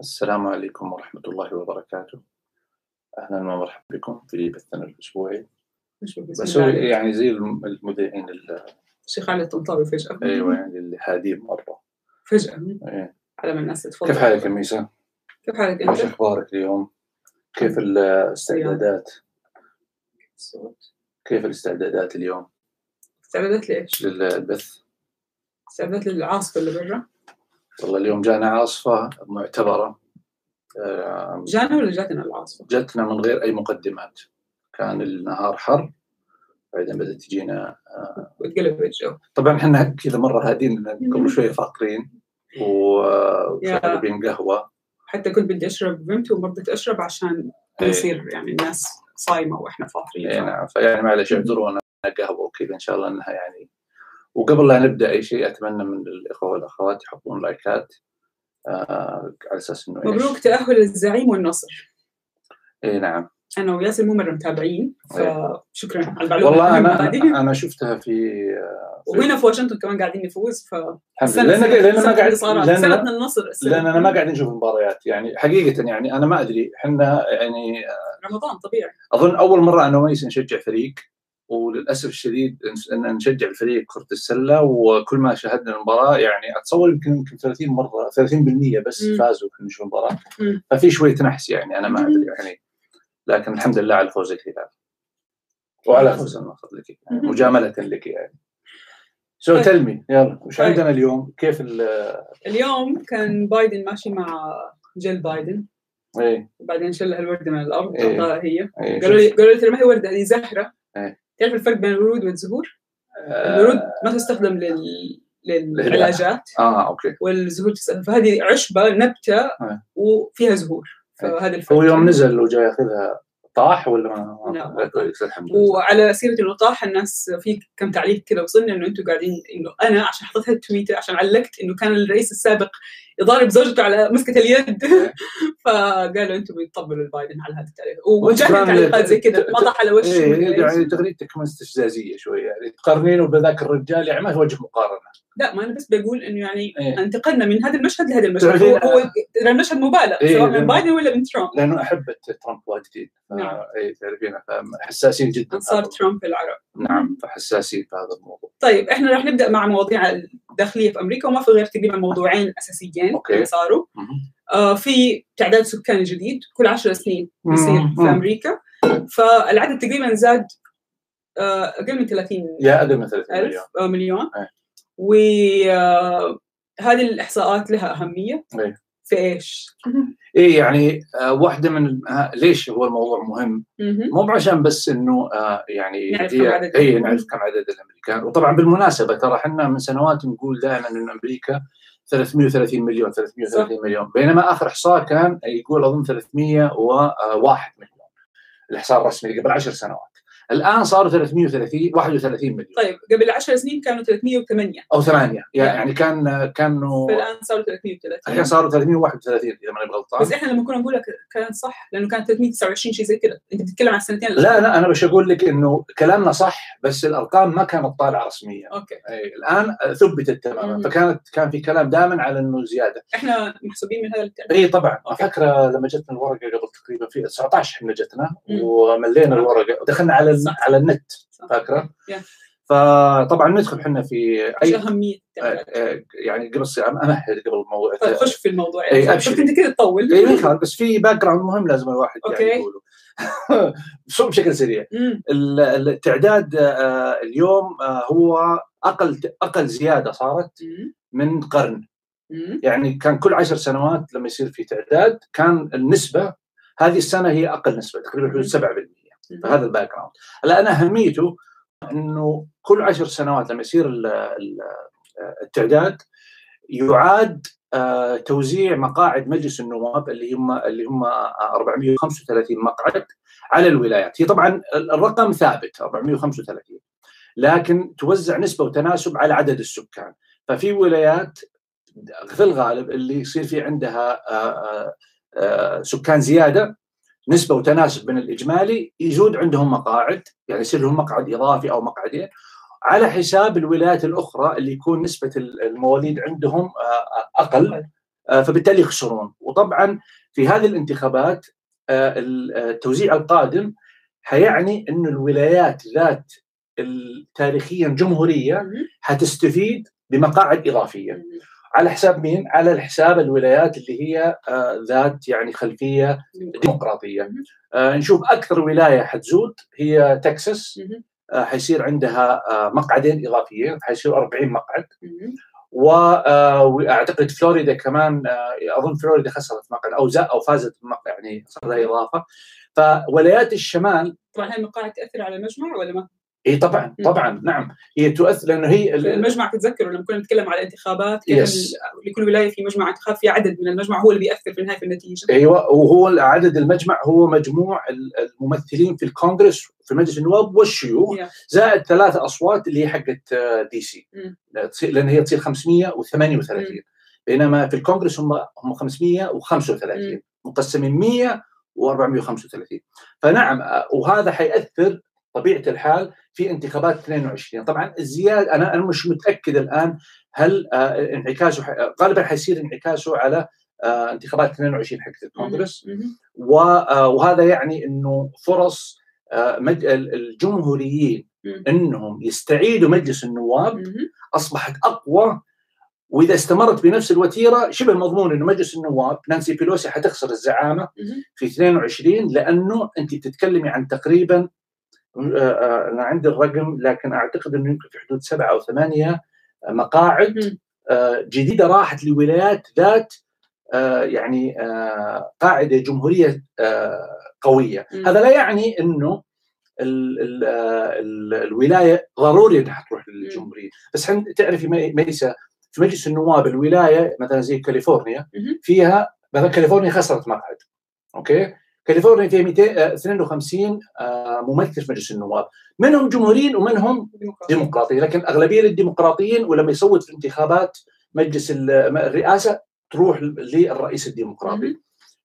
السلام عليكم ورحمة الله وبركاته أهلا ومرحبا بكم في بثنا الأسبوعي مش بسم بس الله هو عليك. يعني زي الم- المذيعين ال- الشيخ علي الطنطاوي فجأة أيوة يعني اللي مرة فجأة إيه. على ما الناس تتفضل كيف حالك يا ميسا؟ كيف حالك أنت؟ أخبارك اليوم؟ كيف الاستعدادات؟ كيف الاستعدادات اليوم استعدادات لإيش؟ للبث؟ استعدادات للعاصفة اللي برا والله اليوم جانا عاصفة معتبرة جانا ولا جاتنا العاصفة؟ جتنا من غير أي مقدمات كان النهار حر بعدين بدأت تجينا وتقلب الجو طبعا إحنا كذا مرة هادين قبل شوية فاطرين. وشاربين قهوة حتى كنت بدي أشرب بنت وما رضيت أشرب عشان إيه. يصير يعني الناس صايمة وإحنا فاطرين اي نعم فيعني معلش اعذرونا قهوة وكذا إن شاء الله إنها يعني وقبل لا نبدأ أي شيء أتمنى من الإخوة والأخوات يحطون لايكات آه على أساس إنه؟ مبروك تأهل الزعيم والنصر إي نعم أنا وياسر مو مرة متابعين. فشكرا على المعلومة والله أنا أنا شفتها في آه، في- وهنا في واشنطن كمان قاعدين نفوز ف لأن لأن ما قاعد لأن النصر. لأن أنا ما قاعد نشوف المباريات يعني حقيقة يعني أنا ما أدري إحنا يعني رمضان طبيعي أظن أول مرة أنا وميس نشجع فريق وللأسف الشديد ان نشجع الفريق كرة السلة وكل ما شاهدنا المباراة يعني أتصور يمكن يمكن 30 مرة 30% بس. فازوا في نشوف المباراه. ففي شوية نحس يعني أنا ما. أدري يعني لكن الحمد لله على فوز الهلال وعلى فوز النصر لك يعني. مجاملة لك يعني سو. تلمي يلا وش طيب. عندنا اليوم؟ كيف ال اليوم كان بايدن ماشي مع جيل بايدن إيه وبعدين شلها الوردة من الأرض إيه. هي إيه قالوا لي قالوا لي ترى ما هي وردة هذه زهرة إيه. تعرف الفرق بين الورود والزهور؟ آه، الورود ما تستخدم لل للعلاجات آه أوكي. والزهور تستخدم. فهذه عشبة نبتة إيه. وفيها زهور. فهذا الفرق. هو يوم نزل وجاي ياخذها طاح ولا ما؟ لا كويس الحمد لله. وعلى سيرة إنه طاح الناس في كم تعليق كذا وصلنا إنه أنتم قاعدين إنه أنا عشان حطيت هالتويته عشان علقت إنه كان الرئيس السابق يضارب زوجته على مسكة اليد. فقالوا أنتم بتطبلوا البايدن على هذا التعليق. كمان تعليقات زي كذا طاح على وشه إيه يعني. تغريدتك كمان استفزازيه شوية يعني تقارنينه بذاك الرجال يعني ما في وجه مقارنة. لا ما أنا بس بقول إنه يعني إيه. انتقلنا من هذا المشهد لهذا المشهد هو, هو المشهد مبالغ إيه، سواء من لأنه- بايدن ولا من ترامب لأنه احبه ترامب واجدين نعم. اي تعرفين حساسين جدا انصار هذا ترامب العرب. نعم فحساسين في هذا الموضوع طيب إحنا راح نبدأ مع مواضيع الداخلية في أمريكا وما في غير تقريبا موضوعين أساسيين. اللي صاروا. آه في تعداد سكاني جديد كل 10 سنين بيصير. في أمريكا فالعدد تقريبا زاد آه أقل من 30 يا أقل من 30 ألف مليون آه مليون إيه. وهذه الإحصاءات لها أهمية إيه. في إيش؟ اي يعني آه واحدة من آه ليش هو الموضوع مهم؟ مو عشان بس إنه آه يعني نعرف هي- كم عدد. اي نعرف كم عدد الأمريكان وطبعا بالمناسبة ترى إحنا من سنوات نقول دائما إن أمريكا 330 مليون 330 مليون بينما آخر إحصاء كان يقول أظن 301 مليون الإحصاء الرسمي قبل 10 سنوات الآن صاروا 330 31 مليون. طيب قبل 10 سنين كانوا 308 أو ثمانية. يعني كان كانوا فالآن صاروا 330 الحين صاروا 331 إذا ماني غلطان بس إحنا لما كنا نقولها ك- كانت صح لأنه كانت 329 شيء زي كذا. أنت بتتكلم عن اللي- لا لا أنا بش أقول لك إنه كلامنا صح بس الأرقام ما كانت طالعة رسميا. أوكي. أي الآن ثبتت تماما. فكانت كان في كلام دائما على إنه زيادة. إحنا محسوبين من هذا التعداد إي طبعا. فاكره لما جتنا الورقة قبل تقريبا في 19 إحنا جتنا. وملينا الورقة. ودخلنا على صح. على النت. فاكرة؟ فطبعا ندخل إحنا في أي أهمية التعداد آه، يعني قبل امهد قبل الموضوع طيب خش في الموضوع إيه، يعني أبشر. شفت أنت كذا تطول اي يخالف، بس في background مهم لازم الواحد يعني أوكي. يقوله بس بشكل سريع التعداد آه، اليوم آه، هو أقل أقل زيادة صارت. من قرن. يعني كان كل عشر سنوات لما يصير في تعداد كان النسبة هذه السنة هي أقل نسبة تقريبا حدود 7% فهذا ال background الان أهميته إنه كل عشر سنوات لما يصير ال- ال- التعداد يعاد آه، توزيع مقاعد مجلس النواب اللي هم اللي هم 435 مقعد على الولايات. هي طبعا الرقم ثابت 435 لكن توزع نسبة وتناسب على عدد السكان. ففي ولايات في الغالب اللي يصير في عندها آه، آه، سكان زيادة نسبة وتناسب من الإجمالي يزود عندهم مقاعد يعني يصير لهم مقعد إضافي أو مقعدين. على حساب الولايات الأخرى اللي يكون نسبة المواليد عندهم آه، أقل آه، فبالتالي يخسرون. وطبعا في هذه الانتخابات آه، التوزيع القادم حيعني انه الولايات ذات تاريخيا جمهوريه حتستفيد بمقاعد إضافية. على حساب مين؟ على حساب الولايات اللي هي آه، ذات يعني خلفية ديمقراطية. آه، نشوف أكثر ولاية حتزود هي تكساس آه، حيصير عندها مقعدين اضافيين حيصير 40 مقعد. واعتقد فلوريدا كمان أظن فلوريدا خسرت مقعد أو أو فازت يعني صار لها إضافة. فولايات الشمال طبعا هاي المقاعد تأثر على المجمع ولا ما؟ اي طبعا طبعا نعم. هي تؤثر لأنه هي المجمع تتذكروا لما كنا نتكلم على الانتخابات كان لكل ولاية في مجمع انتخاب في عدد من المجمع هو اللي بيأثر في النهايه في النتيجة. أيوه وهو عدد المجمع هو مجموع الممثلين في الكونغرس في مجلس النواب والشيوخ. زائد ثلاث أصوات اللي هي حقت دي سي لأن هي تصير 538 بينما في الكونغرس هم هم 535 مقسمين 100 و435 فنعم وهذا حيأثر طبيعة الحال في انتخابات 22 طبعا الزيادة أنا أنا مش متأكد الآن هل آه، انعكاسه غالبا حيصير انعكاسه على آه، انتخابات 22 حقت الكونغرس. آه، وهذا يعني إنه فرص الجمهوريين إنهم يستعيدوا مجلس النواب. أصبحت أقوى وإذا استمرت بنفس الوتيرة شبه مضمون إنه مجلس النواب نانسي بيلوسي حتخسر الزعامة في 22 لأنه أنت بتتكلمي عن تقريبا أنا عندي الرقم لكن أعتقد إنه يمكن في حدود سبعة أو ثمانية مقاعد آه، جديدة راحت لولايات ذات يعني قاعدة جمهورية قوية، هذا لا يعني إنه ال ال ال الولاية ضروري إنها تروح للجمهورية، بس تعرفي ميسا في مجلس النواب الولاية مثلا زي كاليفورنيا فيها مثلا كاليفورنيا خسرت مقعد أوكي؟ كاليفورنيا فيها 252 آه، ممثل في مجلس النواب. منهم جمهوريين ومنهم ديمقراطيين. لكن أغلبية الديمقراطيين ولما يصوت في انتخابات مجلس الرئاسة تروح للرئيس الديمقراطي.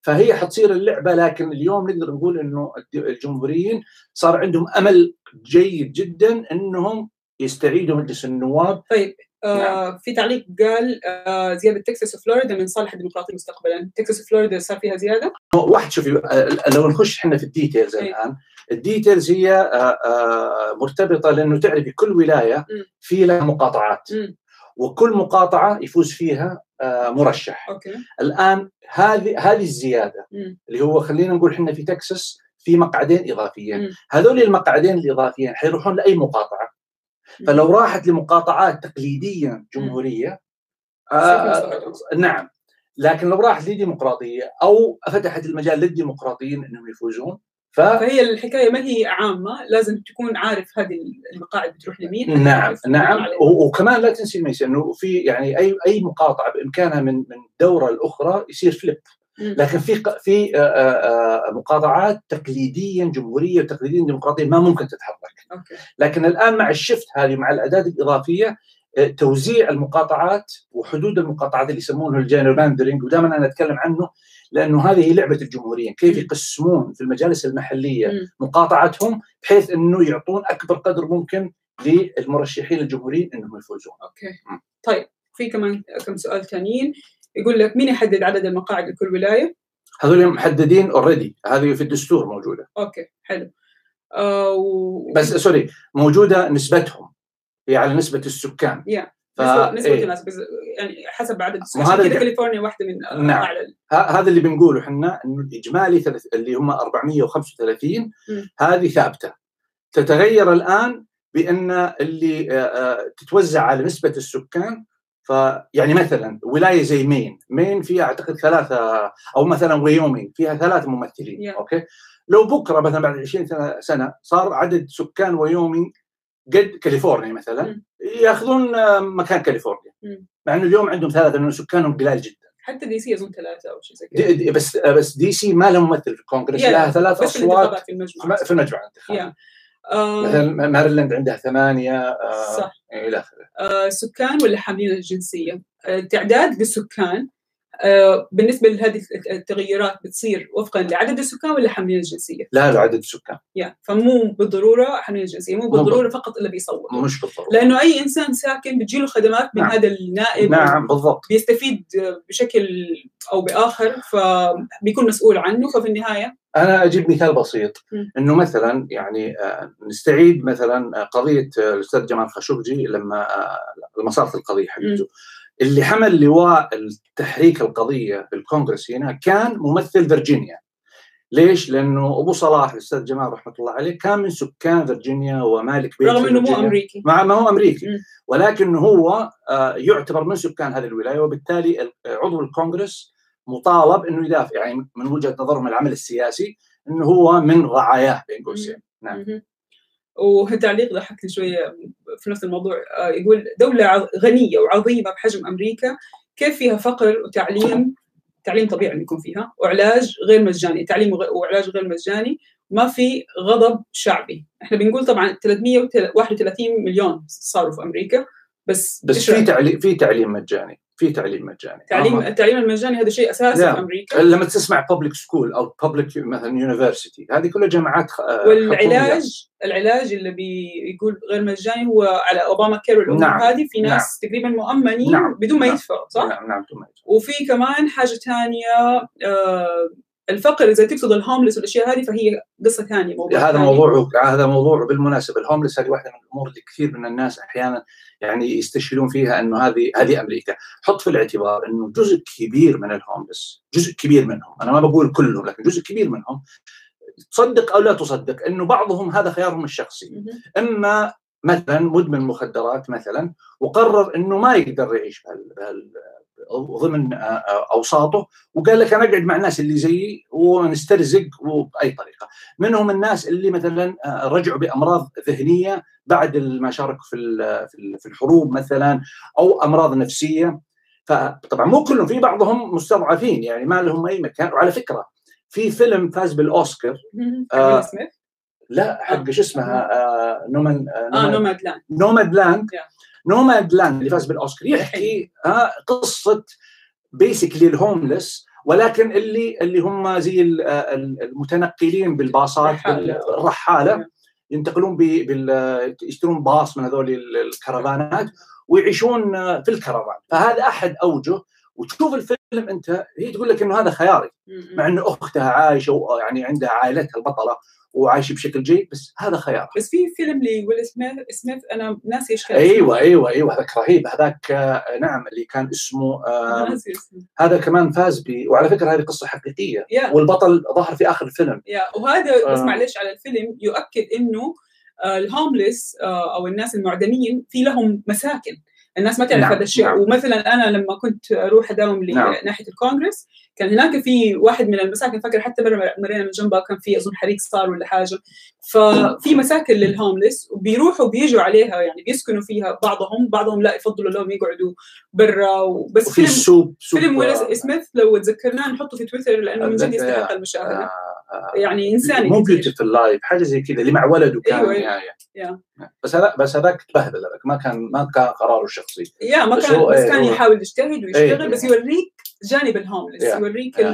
فهي حتصير اللعبة لكن اليوم نقدر نقول إنه الجمهوريين صار عندهم أمل جيد جدا إنهم يستعيدوا مجلس النواب. طيب. آه في تعليق قال آه زيادة تكساس وفلوريدا من صالح الديمقراطيه مستقبلا، تكساس وفلوريدا صار فيها زيادة؟ واحد شوفي آه، لو نخش إحنا في ال details الآن ال details هي آه مرتبطة لأنه تعرفي كل ولاية في لها مقاطعات. وكل مقاطعة يفوز فيها مرشح. أوكي. الآن هذه هذه الزيادة اللي هو خلينا نقول إحنا في تكساس في مقعدين إضافيين. هذول المقعدين الإضافيين حيروحون لأي مقاطعة؟ فلو راحت لمقاطعات تقليدية جمهورية آه نعم. لكن لو راحت لديمقراطيه أو فتحت المجال للديمقراطيين إنهم يفوزون ف... فهي الحكاية ما هي عامة لازم تكون عارف هذه المقاعد بتروح لمين. نعم نعم. وكمان لا تنسي ميسي إنه في يعني أي أي مقاطعة بإمكانها من من دورة لاخرى يصير flip. لكن في في آه، آه، آه، مقاطعات تقليديا جمهوريه وتقليديا ديمقراطيه ما ممكن تتحرك. لكن الآن مع ال shift هذه مع الاعداد الإضافية توزيع المقاطعات وحدود المقاطعات اللي يسمونه ال gerrymandering ودائما أنا أتكلم عنه لأنه هذه هي لعبة الجمهوريين، كيف يقسمون في المجالس المحلية مقاطعتهم بحيث إنه يعطون أكبر قدر ممكن للمرشحين الجمهوريين إنهم يفوزون. أوكي. طيب في كمان كم سؤال ثانيين يقول لك مين يحدد عدد المقاعد لكل ولاية؟ هذول محددين already هذه في الدستور موجودة. أوكي حلو. آه و... بس sorry موجودة نسبتهم. هي على نسبة السكان. Yeah. ف... نسبة إيه. الناس يعني حسب عدد السكان. هذا كذا كاليفورنيا واحدة من نعم. أعلى هذا اللي بنقوله إحنا إنه الإجمالي اللي هم 435 هذه ثابتة. تتغير الآن بأن اللي آه، آه، تتوزع على نسبة السكان فيعني مثلا ولاية زي مين؟ مين فيها أعتقد ثلاثة أو مثلا وايومنغ فيها ثلاث ممثلين yeah. أوكي؟ لو بكرة مثلا بعد 20 سنة صار عدد سكان وايومنغ قد كاليفورنيا مثلا mm. يأخذون مكان كاليفورنيا. mm. مع إنه اليوم عندهم ثلاثة لأنه سكانهم قلال جدا. حتى DC اظن ثلاثة أو شيء زي كذا. بس بس DC ما لها ممثل في الكونغرس لها ثلاث أصوات في المجمع في المجمع آه مثلا ماريلاند عندها ثمانية آه صح. إلى آخره. آه سكان ولا حاملين الجنسيه؟ آه تعداد للسكان آه، بالنسبة لهذه التغيرات بتصير وفقا لعدد السكان ولا حاملين الجنسيه؟ لا لعدد السكان. يا فمو بالضرورة حملين الجنسيه مو بالضرورة فقط اللي بيصوت مش بالضرورة. لأنه أي إنسان ساكن بتجيله خدمات من نعم. هذا النائب نعم بالضبط. بيستفيد بشكل أو بآخر فبيكون مسؤول عنه ففي النهاية أنا أجيب مثال بسيط. إنه مثلا يعني آه، نستعيد مثلا قضية آه، الأستاذ جمال خاشقجي لما آه، لما صارت القضية حقته اللي حمل لواء التحريك القضية في الكونغرس هنا كان ممثل فيرجينيا ليش؟ لأنه أبو صلاح الأستاذ جمال رحمة الله عليه كان من سكان فيرجينيا ومالك بيت رغم إنه مو. أمريكي مع ما هو أمريكي. ولكن هو آه، يعتبر من سكان هذه الولاية وبالتالي ال- عضو الكونغرس مطالب إنه يدافع يعني من وجهة نظرهم العمل السياسي إنه هو من رعاياه بين قوسين نعم. وتعليق ضحكني شوية في نفس الموضوع. آه، يقول دولة غنية وعظيمة بحجم أمريكا كيف فيها فقر وتعليم؟ تعليم طبيعي يكون فيها وعلاج غير مجاني تعليم وعلاج غير مجاني ما في غضب شعبي. إحنا بنقول طبعا 331 مليون صاروا في أمريكا بس بس في؟ تعليم في تعليم مجاني. في تعليم مجاني تعليم. التعليم المجاني هذا شيء أساسي لا. في أمريكا لما تسمع public school أو public مثلا university هذه كلها جامعات آه، حكومية. والعلاج العلاج اللي بيقول غير مجاني هو على اوباما كير والأمور نعم. هذه في ناس تقريبا مؤمنين نعم. بدون ما نعم. يدفعوا صح؟ نعم نعم ثم يجي. وفي كمان حاجة ثانية آه الفقر إذا تقصد الهوملس والأشياء هذه فهي قصة ثانية موضوع هذا ثاني. موضوع هذا موضوع بالمناسبة الهوملس هذه واحدة من الأمور اللي كثير من الناس أحيانا يعني يستشهدون فيها إنه هذه هذه أمريكا، حط في الاعتبار إنه جزء كبير من الهوملس، جزء كبير منهم، أنا ما بقول كلهم لكن جزء كبير منهم تصدق أو لا تصدق إنه بعضهم هذا خيارهم الشخصي،. أما مثلا مدمن مخدرات مثلا وقرر إنه ما يقدر يعيش بهال ضمن آه، آه، أوساطه وقال لك أنا أقعد مع الناس اللي زيي ونسترزق وباي طريقة. منهم الناس اللي مثلا آه، رجعوا بأمراض ذهنية بعد ما شاركوا في في ال- في الحروب مثلا أو أمراض نفسية فطبعا مو كلهم في بعضهم مستضعفين يعني ما لهم أي مكان وعلى فكرة في فيلم فاز بالأوسكار. آه، لا حق. شو اسمها آه نومان- نوماد لاند Nomadland Yeah. نوماد لاند اللي فاز بالأوسكار يحكي قصة basically ال homeless ولكن اللي اللي هم زي ال- المتنقلين بالباصات. الرحاله ينتقلون بال يشترون باص من هذول ال- الكرفانات ويعيشون في الكرفان. فهذا أحد أوجه. وتشوف الفيلم أنت هي تقول لك إنه هذا خياري. مع إنه أختها عايشة ويعني عندها عائلتها البطلة. وعايشه بشكل جيد بس هذا خيار. بس في فيلم لويل سميث سميث أنا ناسي إيش كان أيوه أيوه أيوه هذاك رهيب هذاك آه، نعم اللي كان اسمه هذا كمان فاز ب وعلى فكرة هذه قصة حقيقية. يا والبطل ظهر في آخر الفيلم. يا وهذا بس آه. معلش على الفيلم يؤكد إنه آه، الهوملس آه، أو الناس المعدمين في لهم مساكن. الناس ما تعرف نعم، هذا الشيء نعم. ومثلا أنا لما كنت أروح أداوم نعم. لناحيه الكونغرس كان هناك في واحد من المساكن فاكر حتى مرة مرينا من جنبها كان في أظن حريق صار ولا حاجة ففي مساكن لل homeless وبيروحوا بيجوا عليها يعني بيسكنوا فيها بعضهم بعضهم لا يفضلوا لهم يقعدوا برا وبس فيلم فيلم ويل سميث لو تذكرناه نحطه في تويتر لأنه من جد يستحق آه، المشاهدة يعني انساني مو كثير. beautiful life حاجة زي كذا اللي مع ولده كان أيوة،. yeah. yeah. بس هذا بس هذاك تبهدل هذاك ما كان ما كان قراره الشخصي يا ما بس كان بس إيه، كان هو- يحاول يجتهد ويشتغل إيه، بس إيه. يوريك جانب الهوملس. يوريك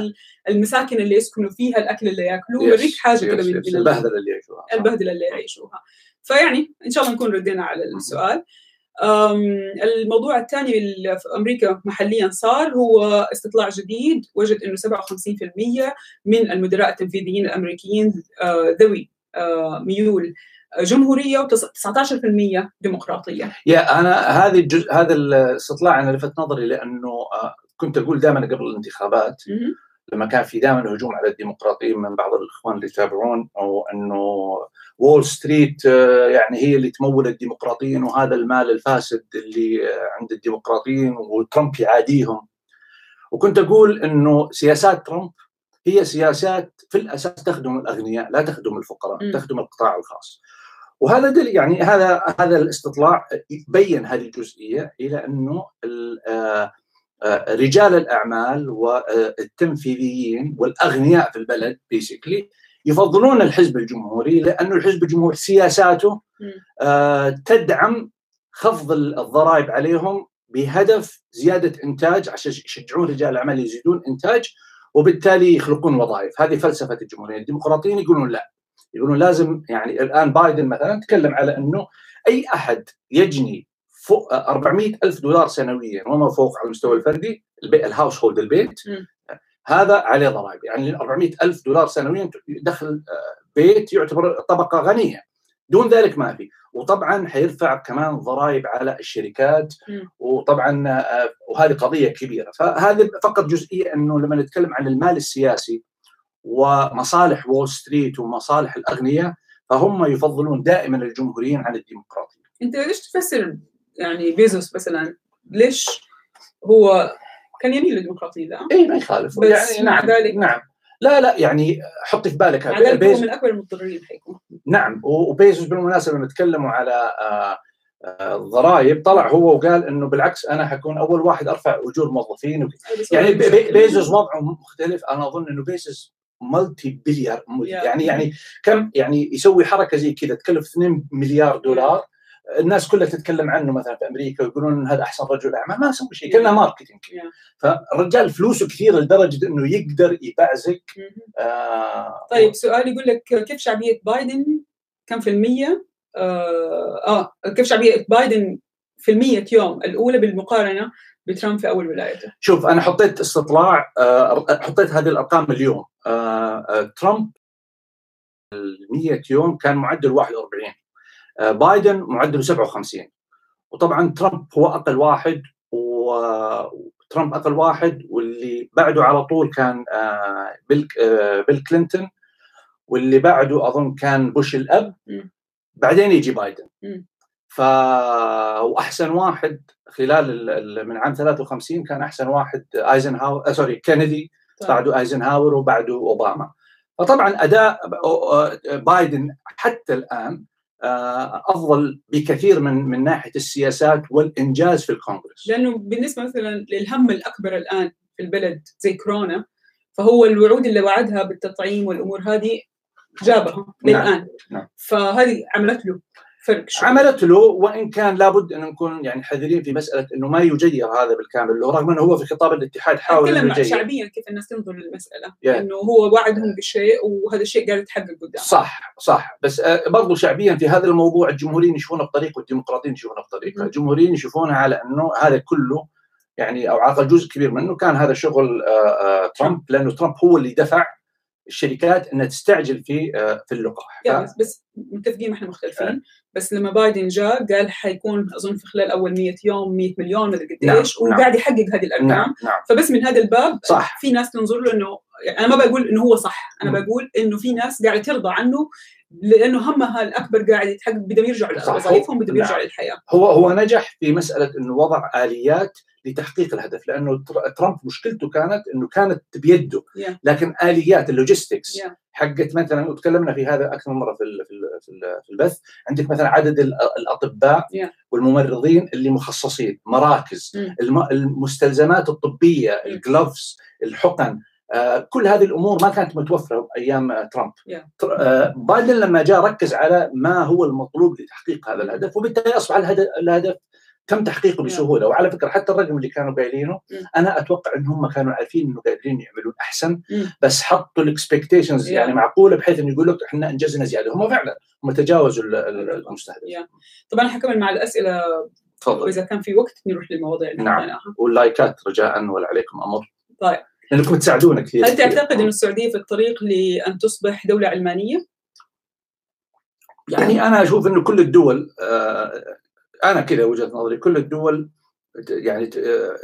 المساكن اللي يسكنوا فيها الأكل اللي يأكلوه يوريك حاجة كذا من البهدلة اللي يعيشوها البهدلة اللي يعيشوها فيعني إن شاء الله نكون ردينا على السؤال الموضوع الثاني في أمريكا محليا صار هو استطلاع جديد وجد إنه 57% من المدراء التنفيذيين الأمريكيين آه، ذوي آه، ميول جمهورية و19% ديمقراطية يا أنا هذه الجزء هذا الاستطلاع أنا لفت نظري لأنه آه، كنت أقول دائما قبل الانتخابات. لما كان في دائما هجوم على الديمقراطيين من بعض الإخوان اللي يتابعون أو إنه وول ستريت آه، يعني هي اللي تمول الديمقراطيين وهذا المال الفاسد اللي آه، عند الديمقراطيين وترامب يعاديهم وكنت أقول إنه سياسات ترامب هي سياسات في الأساس تخدم الأغنياء لا تخدم الفقراء م. تخدم القطاع الخاص وهذا دليل يعني هذا هذا الاستطلاع بين هذه الجزئية إلى إنه ال- آه، رجال الأعمال والتنفيذيين والأغنياء في البلد بيسكلي يفضلون الحزب الجمهوري لأنه الحزب الجمهوري سياساته. آه، تدعم خفض الضرائب عليهم بهدف زيادة إنتاج عشان يشجعون رجال الأعمال يزيدون إنتاج وبالتالي يخلقون وظائف. هذه فلسفة الجمهورية. الديمقراطيين يقولون لا. يقولون لازم يعني الآن بايدن مثلا تكلم على أنه أي أحد يجني فوق 400 ألف دولار سنويا وما فوق على المستوى الفردي الهاوس هولد البيت. هذا عليه ضرائب. يعني 400 ألف دولار سنويا دخل بيت يعتبر طبقة غنية. دون ذلك ما في. وطبعا حيرفع كمان ضرائب على الشركات. وطبعا آه، وهذه قضية كبيرة. فهذه فقط جزئية إنه لما نتكلم عن المال السياسي ومصالح وول ستريت ومصالح الأغنياء فهم يفضلون دائما الجمهوريين عن الديمقراطية. أنت ليش تفسر يعني بيزوس مثلا ليش هو كان يميل للديمقراطية لا اي ما يخالف. بس يعني مع نعم ذلك- نعم. لا لا يعني حطي في بالك مع ذلك هو من أكبر المضطرين حيكون. نعم وبيزوس بالمناسبة لما تكلموا على آه، آه، الضرائب طلع هو وقال إنه بالعكس أنا حكون أول واحد أرفع أجور موظفين. وك- يعني بي- بيزوس وضعه مختلف. أنا أظن إنه بيزوس multi-billionaire. يعني يعني كم يعني يسوي حركة زي كذا تكلف 2 مليار دولار. الناس كلها تتكلم عنه مثلا في أمريكا ويقولون هذا أحسن رجل اعمال ما سوى شيء كانه marketing. فالرجال فلوسه كثير لدرجة إنه يقدر يبعزق مهم. آه طيب سؤال يقول لك كيف شعبية بايدن كم في المية؟ آه, آه كيف شعبية بايدن في المية يوم الأولى بالمقارنة بترامب في أول ولايته؟ شوف أنا حطيت استطلاع آه، حطيت هذه الأرقام اليوم. آه، آه، ترامب ال 100 يوم كان معدل 41 آه، بايدن معدله 57 وطبعا ترامب هو أقل واحد وترامب أقل واحد واللي بعده على طول كان آه، بيل آه، بيل كلينتون واللي بعده أظن كان بوش الأب. بعدين يجي بايدن. ف وأحسن واحد خلال ال- ال- من عام 53 كان أحسن واحد ايزنهاور آه، sorry كينيدي طيب. بعده آيزنهاور وبعده أوباما فطبعا أداء بايدن حتى الآن آه، أفضل بكثير من من ناحية السياسات والإنجاز في الكونغرس لأنه بالنسبة مثلا للهم الأكبر الآن في البلد زي كورونا فهو الوعود اللي وعدها بالتطعيم والأمور هذه جابها نعم. للآن نعم. فهذه عملت له فرق شوي. عملت له وإن كان لابد أن نكون يعني حذرين في مسألة إنه ما يجير هذا بالكامل له رغم أنه هو في خطاب الاتحاد حاول أنه يجير شعبيا كيف الناس تنظر للمسألة Yeah. إنه هو وعدهم بشيء وهذا الشيء قاعد يتحقق قدام صح صح بس آه، برضو شعبيا في هذا الموضوع الجمهوريين يشوفونه بطريقة والديمقراطيين يشوفونه بطريقة،. الجمهوريين يشوفونها على أنه هذا كله يعني أو على جزء كبير منه كان هذا شغل آه، آه، ترامب لأنه ترامب هو اللي دفع الشركات إنها تستعجل في آه، في اللقاح. بس, متفقين إحنا مختلفين. بس لما بايدن جاء قال حيكون أظن في خلال أول 100 يوم 100 مليون مدري قديش نعم، وقاعد يحقق هذه الأرقام. نعم نعم. فبس من هذا الباب صح. في ناس تنظر له إنه أنا ما بقول إنه هو صح أنا مم. بقول إنه في ناس قاعدة ترضى عنه لأنه همها الأكبر قاعد يتحقق بدهم يرجعوا. لوظائفهم بدهم نعم. يرجعوا للحياة هو هو نجح في مسألة إنه وضع آليات لتحقيق الهدف لأنه تر- ترامب مشكلته كانت إنه كانت بيده Yeah. لكن آليات ال logistics Yeah. حقت مثلا وتكلمنا في هذا أكثر من مرة في في ال- في ال- في البث عندك مثلا عدد ال- الأطباء Yeah. والممرضين اللي مخصصين مراكز. الم- المستلزمات الطبية مم. ال gloves الحقن كل هذه الأمور ما كانت متوفرة أيام آه، ترامب Yeah. آه، بايدن لما جاء ركز على ما هو المطلوب لتحقيق هذا الهدف وبالتالي أصبح الهدف, الهدف تم تحقيقه. بسهولة وعلى فكرة حتى الرقم اللي كانوا قايلينه مم. أنا أتوقع ان هم كانوا عارفين إنه قادرين يعملون احسن مم. بس حطوا ال expectations. يعني معقولة بحيث إنه يقول لك إحنا إنجزنا زيادة هم فعلا هم تجاوزوا ال- ال- المستهدف. طبعا حكمل مع الأسئلة تفضل وإذا كان في وقت نروح للمواضيع اللي نعم. واللايكات رجاء ولا عليكم أمر طيب. لأنكم تساعدونا كثير هل. تعتقد إن السعودية في الطريق لأن تصبح دولة علمانية؟ يعني أنا أشوف انه كل الدول آه، أنا كذا وجهة نظري كل الدول يعني آه،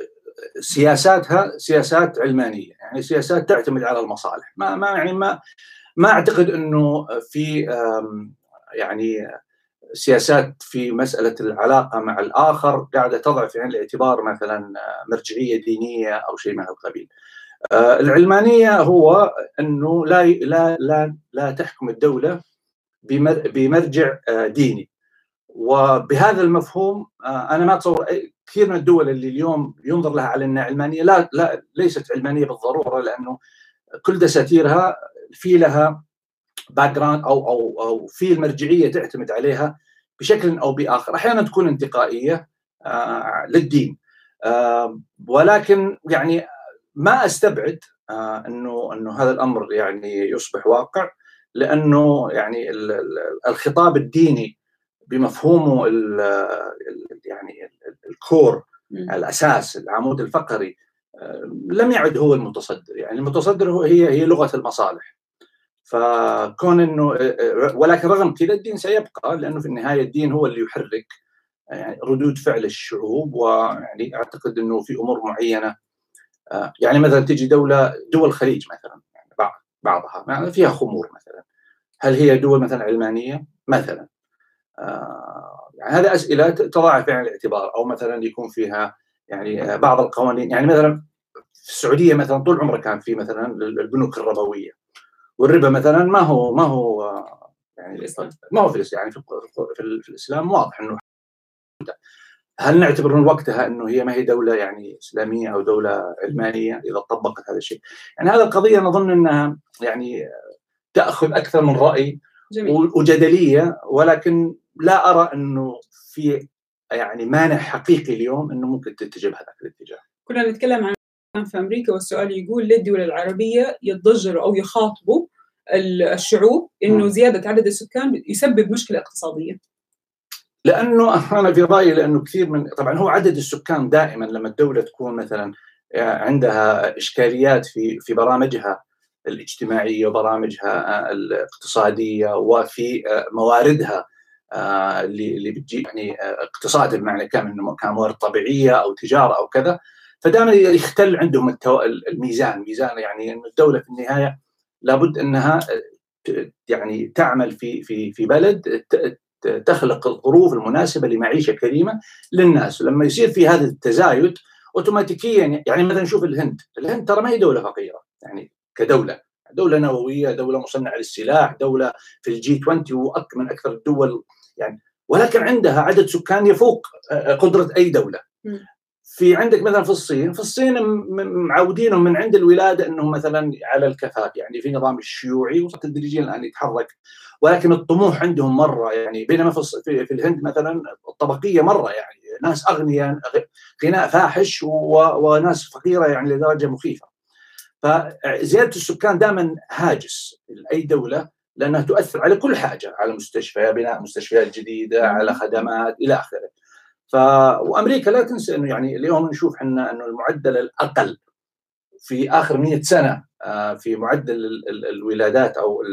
سياساتها سياسات علمانية يعني سياسات تعتمد على المصالح ما ما يعني ما ما أعتقد إنه في يعني سياسات في مسألة العلاقة مع الآخر قاعدة تضع في عين الاعتبار مثلا مرجعية دينية أو شيء من هذا القبيل. آه، العلمانية هو أنه لا لا لا لا تحكم الدولة بمر- بمرجع آه، ديني. وبهذا المفهوم آه، أنا ما أتصور كثير من الدول اللي اليوم ينظر لها على إنها علمانية لا لا ليست علمانية بالضرورة لأنه كل دساتيرها في لها باك أو أو أو في المرجعية تعتمد عليها بشكل أو بآخر، أحيانا تكون انتقائية للدين. ولكن يعني ما أستبعد آه، إنه إنه هذا الأمر يعني يصبح واقع لأنه يعني الخطاب الديني بمفهومه يعني الكور الأساس العمود الفقري لم يعد هو المتصدر. يعني المتصدر هو هي هي لغة المصالح. فكون إنه ولكن رغم كذا الدين سيبقى لأنه في النهاية الدين هو اللي يحرك يعني ردود فعل الشعوب ويعني أعتقد إنه في أمور معينة يعني مثلا تجي دولة دول الخليج مثلا يعني بعض بعضها يعني فيها خمور مثلا. هل هي دول مثلا علمانية؟ مثلا. يعني هذه أسئلة تضع في عين الاعتبار أو مثلا يكون فيها يعني بعض القوانين. يعني مثلا في السعودية مثلا طول عمره كان في مثلا البنوك الربوية. والربا مثلا ما هو ما هو يعني ما هو في يعني في, في, في الإسلام واضح إنه هل نعتبر من وقتها إنه هي ما هي دولة يعني إسلامية أو دولة علمانية إذا طبقت هذا الشيء؟ يعني هذه القضية نظن إنها يعني تأخذ أكثر من رأي جميل. وجدلية ولكن لا أرى إنه في يعني مانع حقيقي اليوم إنه ممكن تتجه بهذاك الاتجاه. كنا نتكلم عن في أمريكا والسؤال يقول ليه الدول العربية يتضجروا أو يخاطبوا الشعوب إنه زيادة عدد السكان يسبب مشكلة اقتصادية. لأنه أنا في رأيي لأنه كثير من طبعا هو عدد السكان دائما لما الدولة تكون مثلا عندها إشكاليات في في برامجها الاجتماعية وبرامجها الاقتصادية وفي مواردها اللي اللي بتجي يعني اقتصاد بمعنى كان إنه كان موارد طبيعية أو تجارة أو كذا. فدائما يختل عندهم الميزان. ميزان يعني إنه الدولة في النهاية لابد إنها يعني تعمل في في في بلد تخلق الظروف المناسبة لمعيشة كريمة للناس. لما يصير في هذا التزايد اوتوماتيكيا يعني مثلا نشوف الهند. الهند ترى ما هي دولة فقيرة يعني كدولة. دولة نووية دولة مصنعة للسلاح دولة في الجي 20 من أكثر الدول يعني. ولكن عندها عدد سكان يفوق قدرة أي دولة. في عندك مثلا في الصين. في الصين معودينهم من عند الولادة انهم مثلا على الكفاف يعني في نظام الشيوعي وتدريجيا الآن يتحرك ولكن الطموح عندهم مرة يعني بينما في, في الهند مثلا الطبقية مرة يعني ناس أغنياء غناء فاحش وناس فقيرة يعني لدرجة مخيفة. فزيادة السكان دائما هاجس لأي دولة لأنها تؤثر على كل حاجة على مستشفى بناء مستشفيات جديدة على خدمات إلى آخره. ف وأمريكا لا تنسى إنه يعني اليوم نشوف إحنا إنه المعدل الأقل في آخر 100 سنة في معدل الولادات أو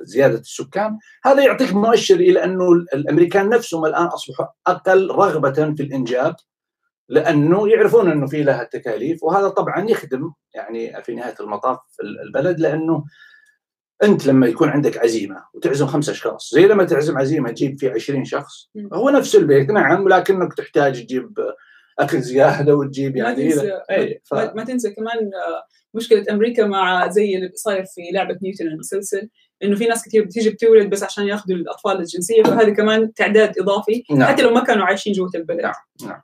زيادة السكان. هذا يعطيك مؤشر إلى أنه الأمريكان نفسهم الآن أصبحوا أقل رغبة في الإنجاب لأنه يعرفون أنه في لها تكاليف وهذا طبعا يخدم يعني في نهاية المطاف البلد لأنه أنت لما يكون عندك عزيمة وتعزم خمسة أشخاص زي لما تعزم عزيمة تجيب فيه 20 شخص هو نفس البيت نعم لكنك تحتاج تجيب اكل زيادة وتجيب يعني ما تنسى, أي ف... ما تنسى كمان آه، مشكلة أمريكا مع زي اللي صاير في لعبة نيوتن المسلسل إنه في ناس كثير بتيجي بتولد بس عشان ياخذوا الأطفال الجنسية فهذا كمان تعداد إضافي نعم. حتى لو ما كانوا عايشين جوة البلد نعم. نعم.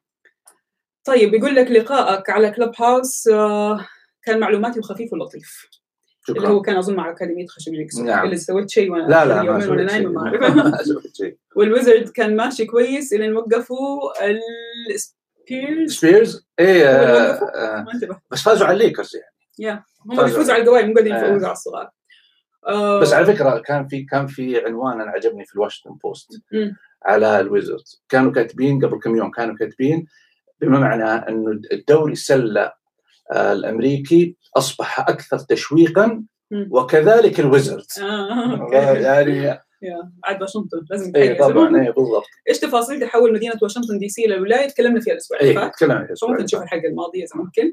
طيب بيقول لك لقائك على Clubhouse آه، كان معلوماتي وخفيف ولطيف شكرا. اللي هو كان أظن مع أكاديمية خشب نعم. اللي سويت شيء وأنا لا لا ما ما أعرف وال Wizards كان ماشي كويس إلين وقفوا ال Spurs Spurs إيه آه آه بس فازوا على الليكرز يعني. yeah هم بيفوزوا على القوائم مو قاعدين يفوزوا على الصغار. آه. بس على فكرة كان في كان في عنوان أنا عجبني في الواشنطن بوست على ال Wizards كانوا كاتبين قبل كم يوم كانوا كاتبين بما معنى إنه الدوري السله آه، الأمريكي أصبح أكثر تشويقا وكذلك ال Wizards آه، يعني عاد واشنطن لازم اي طبعا اي بالضبط. إيش تفاصيل تحول مدينة واشنطن دي سي للولايه تكلمنا فيها الأسبوع اللي فات. تكلمنا فيها ممكن تشوف الحلقة الماضية إذا ممكن.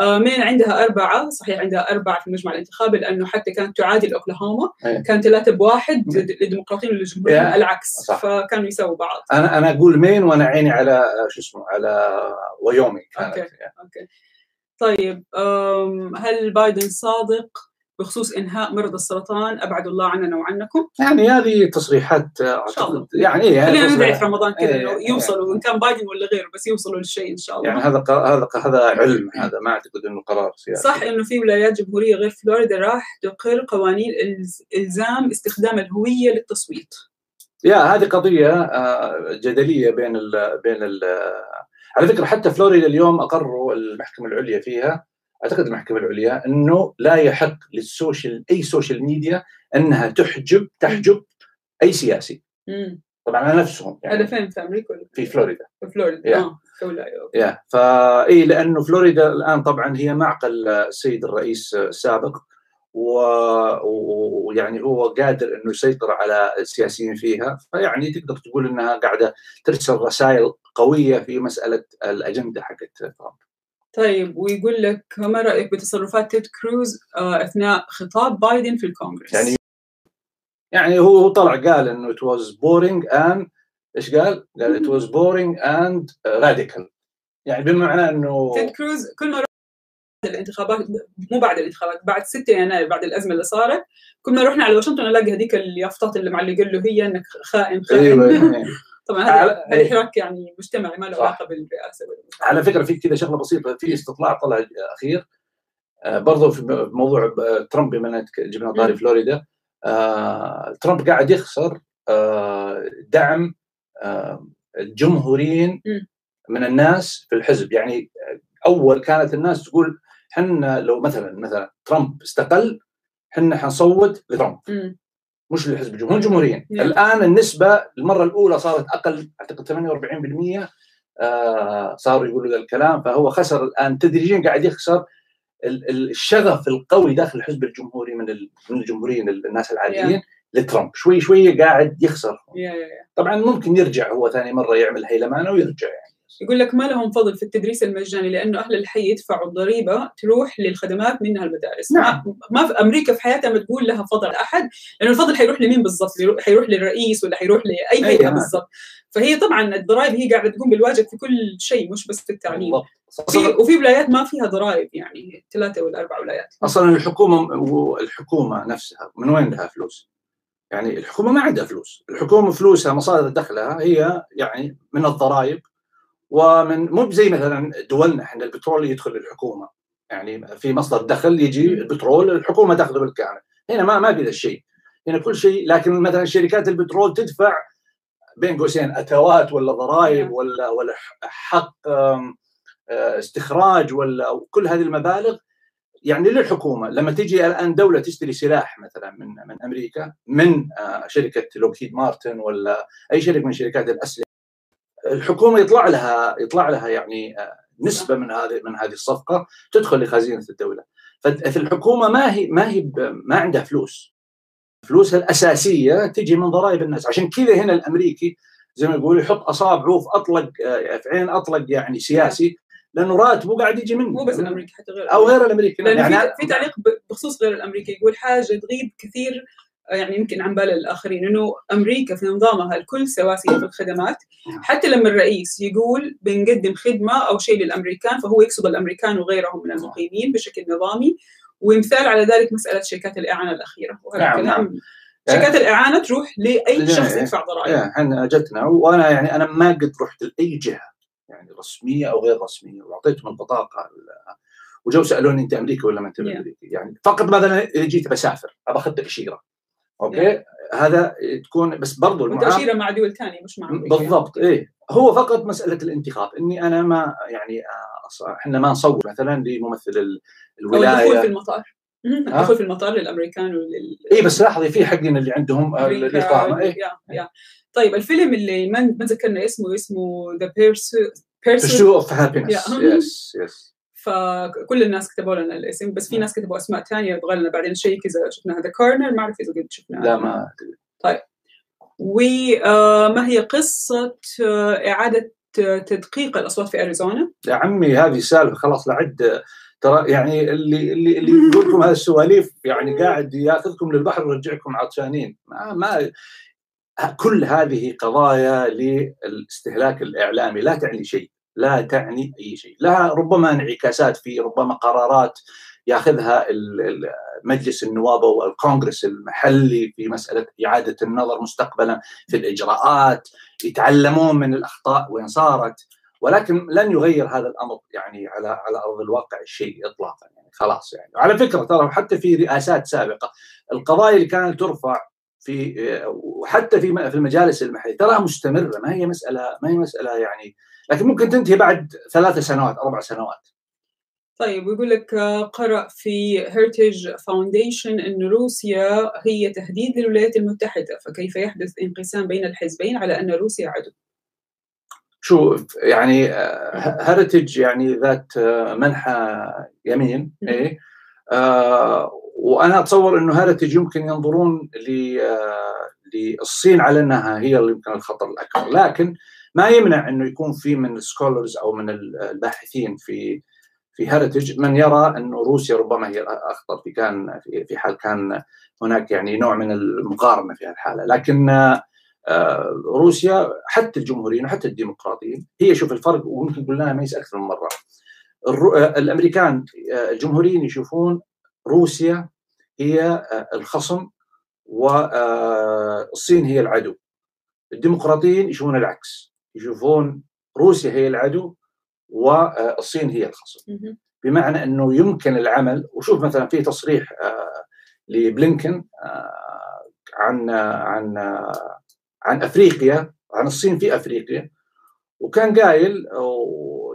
آه مين عندها أربعة صحيح عندها أربعة في المجمع الانتخابي لأنه حتى كانت تعادل أوكلاهوما كان ثلاثة بواحد للديمقراطيين والجمهوريين العكس. صح. فكانوا يساووا بعض. أنا أنا أقول مين وأنا عيني على شو اسمه على وايومينغ okay okay. طيب هل بايدن صادق؟ بخصوص إنهاء مرض السرطان أبعد الله عننا وعنكم. يعني هذه تصريحات يعني إيه خلينا ندعي في رمضان كذا انه إيه. يوصلوا ان كان بايدن ولا غيره بس يوصلوا للشيء إن شاء الله. يعني هذا هذا هذا علم هذا ما أعتقد إنه قرار سياسي. صح إنه في ولايات جمهورية غير فلوريدا راح تقر قوانين إلزام استخدام الهوية للتصويت. yeah هذه قضية آه، جدلية بين ال بين ال على فكرة حتى فلوريدا اليوم أقروا المحكمة العليا فيها. أعتقد المحكمة العليا إنه لا يحق لل social أي social media إنها تحجب تحجب أي سياسي مم. طبعا على نفسهم هذا فين في أمريكا ولا في فلوريدا في فلوريدا Yeah. آه دوله okay. yeah فاي لأنه فلوريدا الآن طبعا هي معقل السيد الرئيس السابق و- ويعني هو قادر إنه يسيطر على السياسيين فيها فيعني تقدر تقول إنها قاعدة ترسل رسائل قوية في مسألة الأجندة حقت ترامب. طيب ويقول لك ما رأيك بتصرفات تيد كروز آه، أثناء خطاب بايدن في الكونغرس؟ يعني يعني هو طلع قال إنه it was boring and إيش قال؟ قال it was boring and radical يعني بمعنى إنه تيد كروز كل ما بعد الانتخابات مو بعد الانتخابات بعد 6 يناير بعد الأزمة اللي صارت كل ما رحنا على واشنطن نلاقي هذيك اليافطات اللي معلقين له هي إنك خائن خائن أيوه يعني طبعا هذا هذا حراك يعني مجتمعي ما له. علاقة بالرئاسة على فكرة في كذا شغلة بسيطة في استطلاع طلع أخير آه، برضو في موضوع آه، ترامب بما إنك جبنا طاري. فلوريدا آه، ترامب قاعد يخسر دعم الجمهوريين. من الناس في الحزب يعني أول كانت الناس تقول حنا لو مثلا مثلا ترامب استقل حنا حنصوت لترامب. مش للحزب الجمهوري الجمهوريين نعم. الآن النسبة المرة الأولى صارت أقل أعتقد 48% آه صاروا يقولوا ذا الكلام. فهو خسر الآن تدريجيا قاعد يخسر ال- ال- الشغف القوي داخل الحزب الجمهوري من من الجمهوريين الناس العاديين لترامب. شوي شوي قاعد يخسر. يا- يا- يا. طبعا ممكن يرجع هو ثاني مرة يعمل هيلمانه ويرجع يعني. يقول لك ما لهم فضل في التدريس المجاني لأنه أهل الحي يدفعوا الضريبة تروح للخدمات منها المدارس نعم. ما, في أمريكا في حياتها ما تقول لها فضل أحد لأنه الفضل حيروح لمين بالضبط؟ يروح- حيروح للرئيس ولا حيروح لأي هيئه نعم. بالضبط. فهي طبعا الضرائب هي قاعدة تقوم بالواجب في كل شيء مش بس في التعليم. وفي ولايات ما فيها ضرائب يعني ثلاثة ولا أربع ولايات. أصلا الحكومة الحكومة نفسها من وين لها فلوس؟ يعني الحكومة ما عندها فلوس، الحكومة فلوسها مصادر دخلها هي يعني من الضرائب ومن مو زي مثلا دولنا إحنا البترول يدخل للحكومه يعني في مصدر دخل يجي البترول الحكومة تأخذه بالكامل، هنا ما ما في ذا الشيء، هنا كل شيء لكن مثلا شركات البترول تدفع بين قوسين اتوات ولا ضرائب نعم. ولا ولا حق آه، استخراج ولا كل هذه المبالغ. يعني للحكومة لما تجي الآن دولة تشتري سلاح مثلا من من أمريكا من آه، شركة لوكهيد مارتن ولا أي شركة من شركات الأسلحة الحكومة يطلع لها يطلع لها يعني آه، نسبة من هذه من هذه الصفقة تدخل لخزينة الدولة. فالحكومه ما هي ما هي ما عندها فلوس. فلوسها الأساسية تجي من ضرائب الناس. عشان كذا هنا الأمريكي زي ما يقول يحط اصابعه في أطلق آه، في عين أطلق يعني سياسي لأنه راتبه قاعد يجي منه. مو بس الأمريكي حتى غير أو غير الأمريكي. يعني في, تعليق بخصوص غير الأمريكي يقول حاجة تغيب كثير يعني يمكن عن بال الآخرين إنه أمريكا في نظامها الكل سواسية في الخدمات. حتى لما الرئيس يقول بنقدم خدمة أو شيء للأمريكان فهو يقصد الأمريكان وغيرهم من المقيمين بشكل نظامي. ومثال على ذلك مسألة شركات الإعانة الأخيرة. وهذا نعم، الكلام. شركات الإعانة تروح لأي لا، شخص إيه. يدفع ضرائب. إيه، إحنا جتنا وأنا يعني أنا ما قد رحت لأي جهة يعني رسمية أو غير رسمية وأعطيتهم البطاقة ال- وجو سألوني أنت أمريكي ولا ما أنت. أمريكي؟ يعني فقط مثلا اذا جيت بسافر ابى أخذ تاشيره أوكي؟ هذا تكون بس برضو المعامله وتأشيرة مع دول ثانية مش مع أمريكا. بالضبط إيه. هو فقط مسألة الانتخاب. إني أنا ما يعني آه، إحنا ما نصور مثلا لممثل ال- أو الدخول في الولايه المطار. الدخول في المطار للأمريكان ولل اي بس لاحظي في حقنا اللي عندهم آه، الاقامه إيه. yeah yeah طيب الفيلم اللي ما ذكرنا اسمه اسمه The Pursuit of Happiness. Yeah. yes yes فكل الناس كتبوا لنا الاسم بس في ناس كتبوا أسماء ثانية يبغى لنا بعدين نشيك اذا شفنا هذا corner ما أعرف إذا قد شفناه لا ما وما هي قصة آه، إعادة آه، تدقيق الأصوات في أريزونا؟ يا عمي هذه سالفة خلاص لعد ترى يعني اللي اللي اللي يقول لكم هذه السواليف يعني قاعد ياخذكم للبحر ويرجعكم عطشانين ما ما كل هذه قضايا للاستهلاك الإعلامي لا تعني شيء. لا تعني أي شيء. لها ربما انعكاسات في ربما قرارات ياخذها مجلس النواب أو الكونغرس المحلي في مسألة إعادة النظر مستقبلا في الإجراءات يتعلمون من الأخطاء وين صارت. ولكن لن يغير هذا الأمر يعني على على أرض الواقع شيء اطلاقا يعني خلاص يعني. وعلى فكرة ترى حتى في رئاسات سابقة القضايا اللي كانت ترفع في وحتى في في المجالس المحلية تراها مستمرة. ما هي مسألة ما هي مسألة يعني لكن ممكن تنتهي بعد ثلاث سنوات أربع سنوات. طيب ويقول لك آه، قرأ في هيرتج فاونديشن أن روسيا هي تهديد للولايات المتحدة فكيف يحدث انقسام بين الحزبين على أن روسيا عدو؟ شوف يعني هيرتج يعني ذات آه، منحى يمين إيه؟ آه وأنا أتصور إنه هيرتج يمكن ينظرون آه، للصين على أنها هي اللي يمكن الخطر الأكبر. لكن ما يمنع إنه يكون في من السكولرز أو من الباحثين في في هيرتج من يرى إنه روسيا ربما هي الأخطر في كان في حال كان هناك يعني نوع من المقارنة في الحاله لكن آه، روسيا حتى الجمهوريين وحتى الديمقراطيين هي شوف الفرق وممكن قلناها ميس أكثر من مرة. آه، الأمريكان آه، الجمهوريين يشوفون روسيا هي الخصم والصين هي العدو. الديمقراطيين يشوفون العكس. يشوفون روسيا هي العدو والصين هي الخصم. بمعنى إنه يمكن العمل وشوف مثلا في تصريح لبلينكن عن عن عن أفريقيا عن الصين في أفريقيا وكان قايل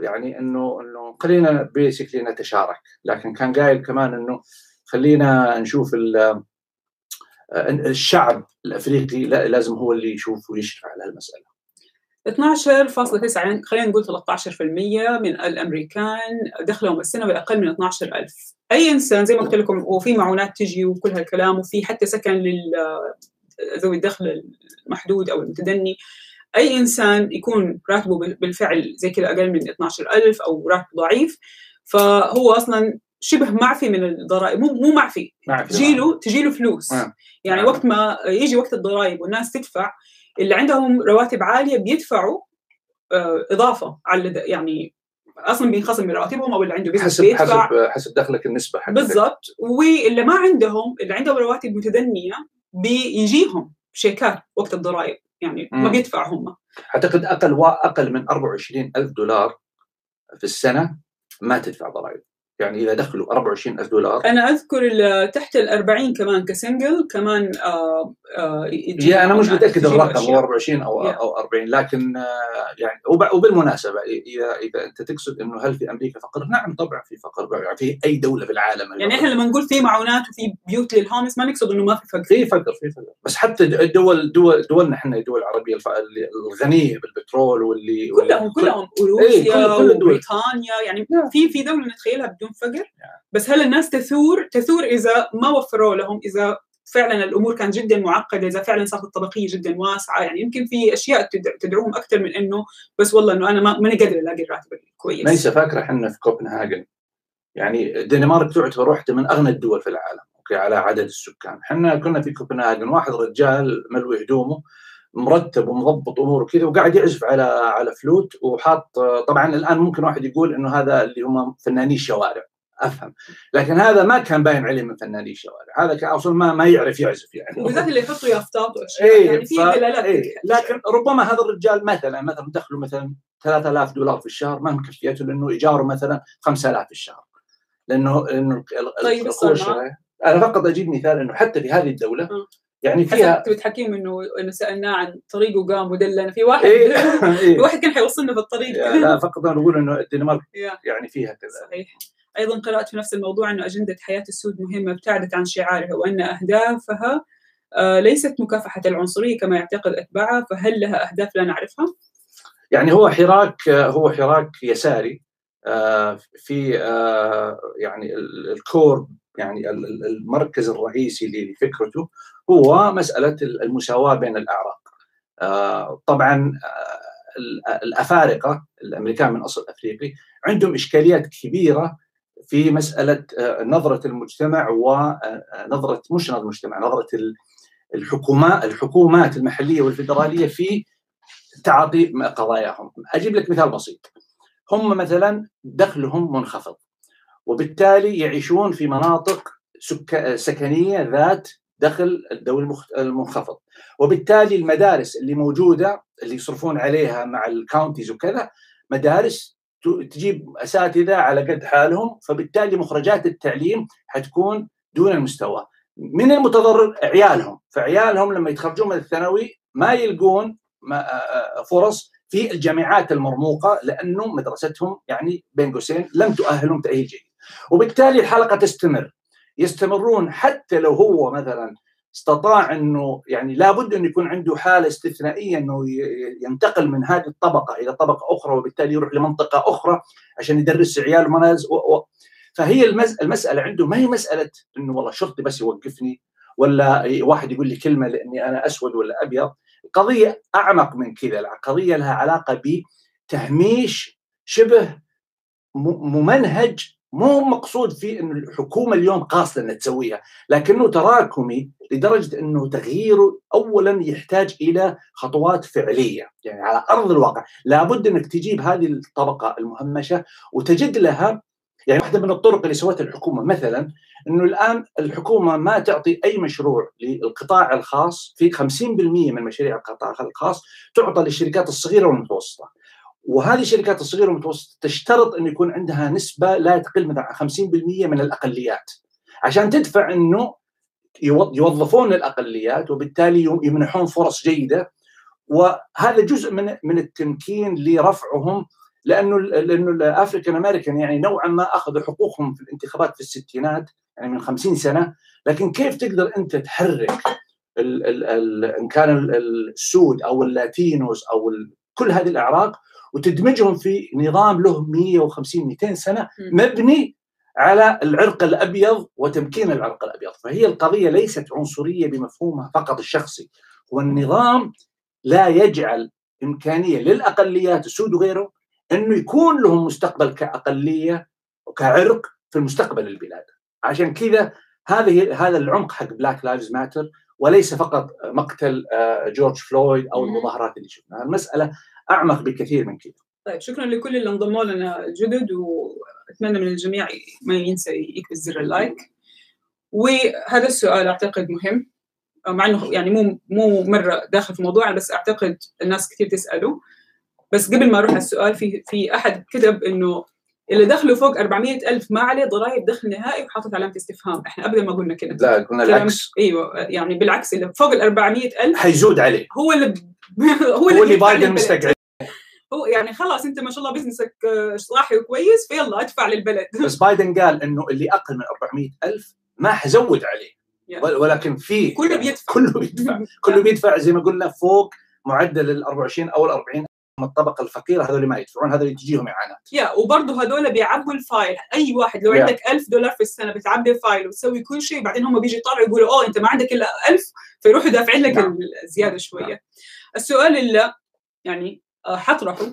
يعني إنه إنه خلينا بيسكلي نتشارك لكن كان قايل كمان إنه خلينا نشوف الشعب الأفريقي لازم هو اللي يشوف ويشرف على المساله 12.9 خلينا نقول 13% من الأمريكان دخلهم السنوي أقل من 12000 أي إنسان زي ما قلت لكم وفي معونات تجي وكل هالكلام وفي حتى سكن لل ذوي الدخل المحدود أو المتدني أي إنسان يكون راتبه بالفعل زي كذا أقل من 12000 أو راتب ضعيف فهو أصلا شبه معفي من الضرائب مو مو معفي تجيله تجيله فلوس آه. يعني آه. وقت ما يجي وقت الضرائب والناس تدفع اللي عندهم رواتب عالية بيدفعوا آه إضافة على يعني أصلا بينخصم من رواتبهم أو اللي عنده business حسب بيدفع. حسب حسب دخلك النسبة بالضبط. واللي ما عندهم اللي عندهم رواتب متدنية بيجيهم شيكات وقت الضرائب يعني ما بيدفع هم. أعتقد أقل أقل من 24 ألف دولار في السنة ما تدفع ضرائب. يعني إذا دخلوا 24 ألف دولار أنا أذكر تحت ال 40 كمان ك single كمان آه أنا مش متأكد الرقم هو 24 أو yeah. أو 40 لكن آه يعني وبالمناسبة إذا إذا أنت تقصد إنه هل في أمريكا فقر؟ نعم طبعا في فقر يعني في أي دولة في العالم يعني إحنا لما نقول في معونات وفي بيوت للهومس ما نقصد إنه ما في فقر. في فقر في فقر. بس حتى الدول دول دولنا إحنا الدول العربية الغنية بالبترول واللي كلهم كلهم إيه كل وبريطانيا يعني في في دولة نتخيلها بدون فقر بس هل الناس تثور؟ تثور إذا ما وفروا لهم إذا فعلا الأمور كانت جدا معقدة إذا فعلا صارت الطبقية جدا واسعة. يعني يمكن في أشياء تدعوهم أكثر من إنه بس والله إنه أنا ما ماني قادر ألاقي الراتب الكويس. ليس فاكرة إحنا في كوبنهاجن؟ يعني الدنمارك تعتبر واحدة من أغنى الدول في العالم أوكي على عدد السكان. إحنا كنا في كوبنهاجن واحد رجال ملوي هدومه مرتب ومضبط أموره كذا وقاعد يعزف على على فلوت وحاط طبعا الآن ممكن واحد يقول إنه هذا اللي هم فنانين الشوارع أفهم. لكن هذا ما كان باين عليه من فناني الشوارع هذا كان أصلا ما ما يعرف يعزف يعني. وبالذات اللي يحطوا يافطات واشياء إيه يعني في دلالات إيه. لكن ربما هذا الرجال مثلا مثلا دخله مثلا 3000 دولار في الشهر ما مكفيته لأنه إيجاره مثلا 5000 في الشهر. لأنه لأنه طيب أنا فقط أجيب مثال إنه حتى في هذه الدولة يعني فيها كنت حكيم انه إنه سألناه عن طريق وقام ودلنا. في واحد إيه. في واحد كان حيوصلنا بالطريق لا فقط أنا أقول إنه الدنمارك يعني فيها كذا. صحيح. أيضا قرأت في نفس الموضوع أن أجندة حياة السود مهمة ابتعدت عن شعارها وأن أهدافها آه، ليست مكافحة العنصرية كما يعتقد أتباعها فهل لها أهداف لا نعرفها؟ يعني هو حراك هو حراك يساري آه، في آه، يعني الكور يعني المركز الرئيسي لفكرته هو مسألة المساواة بين الأعراق طبعا الأفارقة الأمريكان من أصل أفريقي عندهم إشكاليات كبيرة في مسألة آه، نظرة المجتمع ونظره آه، مش نظرة المجتمع نظرة الحكومات الحكومات المحلية والفدراليه في تعاطي قضاياهم. أجيب لك مثال بسيط. هم مثلا دخلهم منخفض وبالتالي يعيشون في مناطق سكنية ذات دخل الدولي المنخفض. وبالتالي المدارس اللي موجودة اللي يصرفون عليها مع الكاونتيز وكذا مدارس تجيب أساتذة على قد حالهم فبالتالي مخرجات التعليم حتكون دون المستوى. من المتضرر عيالهم فعيالهم لما يتخرجون من الثانوي ما يلقون فرص في الجامعات المرموقة لأنه مدرستهم يعني بين قوسين لم تؤهلهم تأهيل جيد. وبالتالي الحلقة تستمر. يستمرون حتى لو هو مثلا استطاع أنه يعني لابد انه يكون عنده حالة استثنائية أنه ينتقل من هذه الطبقة إلى طبقة أخرى وبالتالي يروح لمنطقة أخرى عشان يدرس عيال مناز و... و... فهي المسألة عنده ما هي مسألة؟ أنه والله شرطي بس يوقفني ولا واحد يقول لي كلمة لأني أنا أسود ولا أبيض. القضية أعمق من كذا القضية لها علاقة بتهميش شبه ممنهج مو مقصود فيه انه الحكومة اليوم قاصدة إنها تسويها، لكنه تراكمي لدرجة إنه تغييره اولا يحتاج إلى خطوات فعلية، يعني على أرض الواقع، لابد إنك تجيب هذه الطبقة المهمشة وتجد لها يعني واحدة من الطرق اللي سوتها الحكومة مثلا إنه الآن الحكومة ما تعطي أي مشروع للقطاع الخاص في 50% من مشاريع القطاع الخاص تعطى للشركات الصغيرة والمتوسطة. وهذه الشركات الصغيره والمتوسطه تشترط انه يكون عندها نسبة لا تقل من 50% من الأقليات عشان تدفع إنه يوظفون الأقليات وبالتالي يمنحون فرص جيدة. وهذا جزء من من التمكين لرفعهم لأنه لأنه الأفريكان أمريكان يعني نوعا ما أخذوا حقوقهم في الانتخابات في الستينات يعني من 50 سنة. لكن كيف تقدر أنت تحرك ال ال إن كان السود أو اللاتينوس أو كل هذه الأعراق وتدمجهم في نظام له 150 200 سنة مبني على العرق الأبيض وتمكين العرق الأبيض، فهي القضية ليست عنصرية بمفهومها فقط الشخصي، هو النظام لا يجعل إمكانية للاقليات السود وغيره إنه يكون لهم مستقبل كأقلية وكعرق في المستقبل البلاد، عشان كذا هذه هذا العمق حق Black Lives Matter وليس فقط مقتل آه، جورج فلويد أو المظاهرات اللي شفناها، المسألة أعمق بكثير من كذا. طيب شكرا لكل اللي انضموا لنا جدد وأتمنى من الجميع ما ينسى يكبس زر ال like. وهذا السؤال أعتقد مهم مع إنه يعني مو مو مرة داخل في الموضوع بس أعتقد الناس كثير تسأله. بس قبل ما أروح على السؤال في في أحد كتب إنه اللي دخله فوق 400 ألف ما عليه ضرائب دخل نهائي وحاطط علامة استفهام. إحنا أبدا ما قلنا كذا لا قلنا العكس. أيوه يعني بالعكس اللي فوق ال 400 ألف حيزود عليه. هو اللي هو اللي, هو اللي بايدن مستقعد هو يعني خلاص أنت ما شاء الله بزنسك صاحي وكويس فيلا ادفع للبلد بس بايدن قال إنه اللي أقل من 400 ألف ما حزود عليه يعني. ولكن في كله بيدفع كله بيدفع كله بيدفع زي ما قلنا فوق معدل ال 24 أو ال 40 من الطبقة الفقيرة هذول ما يدفعون هذول تجيهم إعانات يا وبرضه هذول بيعبوا ال file أي واحد لو yeah. عندك 1000 دولار في السنة بتعبي file وتسوي كل شيء بعدين هم بيجي يطلعوا يقولوا oh أنت ما عندك إلا 1000 فيروحوا دافعين لك نعم. الزيادة شوية نعم. السؤال اللي يعني آه، حطرحه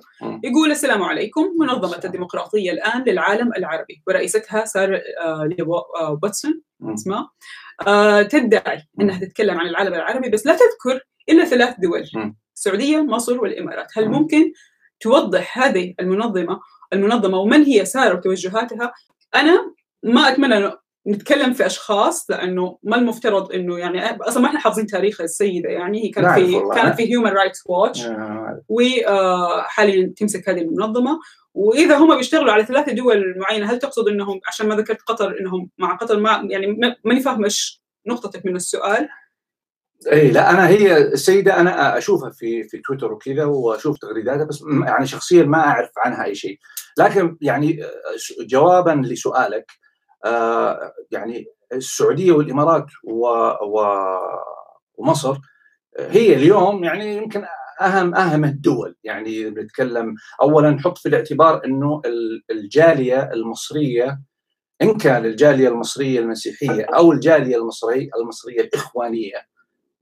يقول السلام عليكم منظمة الديمقراطية الآن للعالم العربي. ورئيستها سارة آه، واتسون اسمها. آه، تدعي أنها تتكلم عن العالم العربي بس لا تذكر إلا ثلاث دول. السعودية مصر والإمارات. هل ممكن توضح هذه المنظمة المنظمة ومن هي سارة وتوجهاتها؟ أنا ما أتمنى نتكلم في أشخاص لأنه ما المفترض إنه يعني أصلا ما إحنا حافظين تاريخ السيدة يعني هي كانت في كانت في Human Rights Watch وحاليا تمسك هذه المنظمة. وإذا هم بيشتغلوا على ثلاثة دول معينة هل تقصد إنهم عشان ما ذكرت قطر إنهم مع قطر؟ ما يعني ماني فاهمة إيش نقطتك من السؤال. اي لا أنا هي السيدة أنا أشوفها في في تويتر وكذا وأشوف تغريداتها بس يعني شخصيا ما أعرف عنها أي شيء. لكن يعني جوابا لسؤالك آه يعني السعودية والإمارات و و ومصر هي اليوم يعني يمكن أهم أهم الدول يعني بنتكلم اولا نحط في الاعتبار إنه الجالية المصرية إن كان الجالية المصرية المسيحية أو الجالية المصريه المصرية الإخوانية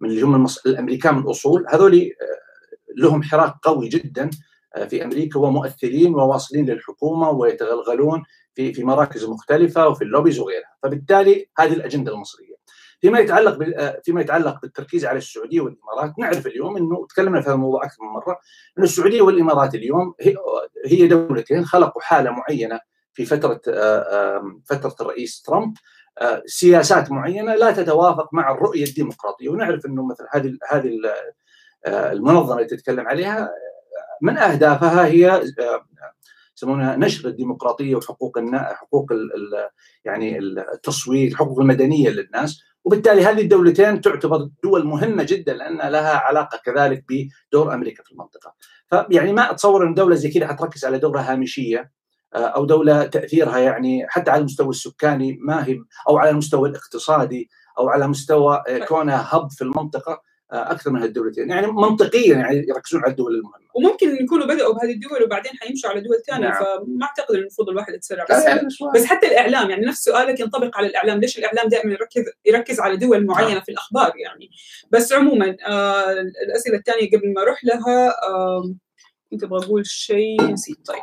من اللي هم. الأمريكان من الأصول هذول آه، لهم حراك قوي جدا آه، في أمريكا ومؤثرين وواصلين للحكومة ويتغلغلون في في مراكز مختلفة وفي اللوبيز وغيرها، فبالتالي هذه الأجندة المصرية. فيما يتعلق آه، فيما يتعلق بالتركيز على السعودية والإمارات نعرف اليوم إنه تكلمنا في هذا الموضوع أكثر من مرة إنه السعودية والإمارات اليوم هي دولتين خلقوا حالة معينة في فترة فترة الرئيس ترامب. سياسات معينة لا تتوافق مع الرؤية الديمقراطية. ونعرف إنه مثلا هذه هذه المنظمة اللي تتكلم عليها من أهدافها هي يسمونها نشر الديمقراطيه وحقوق حقوق ال يعني التصويت الحقوق المدنية للناس وبالتالي هذه الدولتين تعتبر دول مهمة جدا لأن لها علاقة كذلك بدور أمريكا في المنطقة. فيعني ما أتصور إن دولة زي كذا حتركز على دوله هامشية آه، أو دولة تأثيرها يعني حتى على المستوى السكاني ما هي أو على المستوى الاقتصادي أو على مستوى آه، كونها هب في المنطقة أكثر من هالدولتين. يعني منطقيا يعني يركزون على الدول المهمة. وممكن يكونوا بدأوا بهذه الدول وبعدين حيمشوا على دول ثانية نعم. فما أعتقد المفروض الواحد يتسرع. بس, يعني بس حتى الإعلام يعني نفس سؤالك ينطبق على الإعلام. ليش الإعلام دائما يركز يركز على دول معينة نعم. في الأخبار يعني؟ بس عموما آه الأسئلة الثانية قبل ما أروح لها آه كنت أبغى أقول شيء. نسيت. طيب.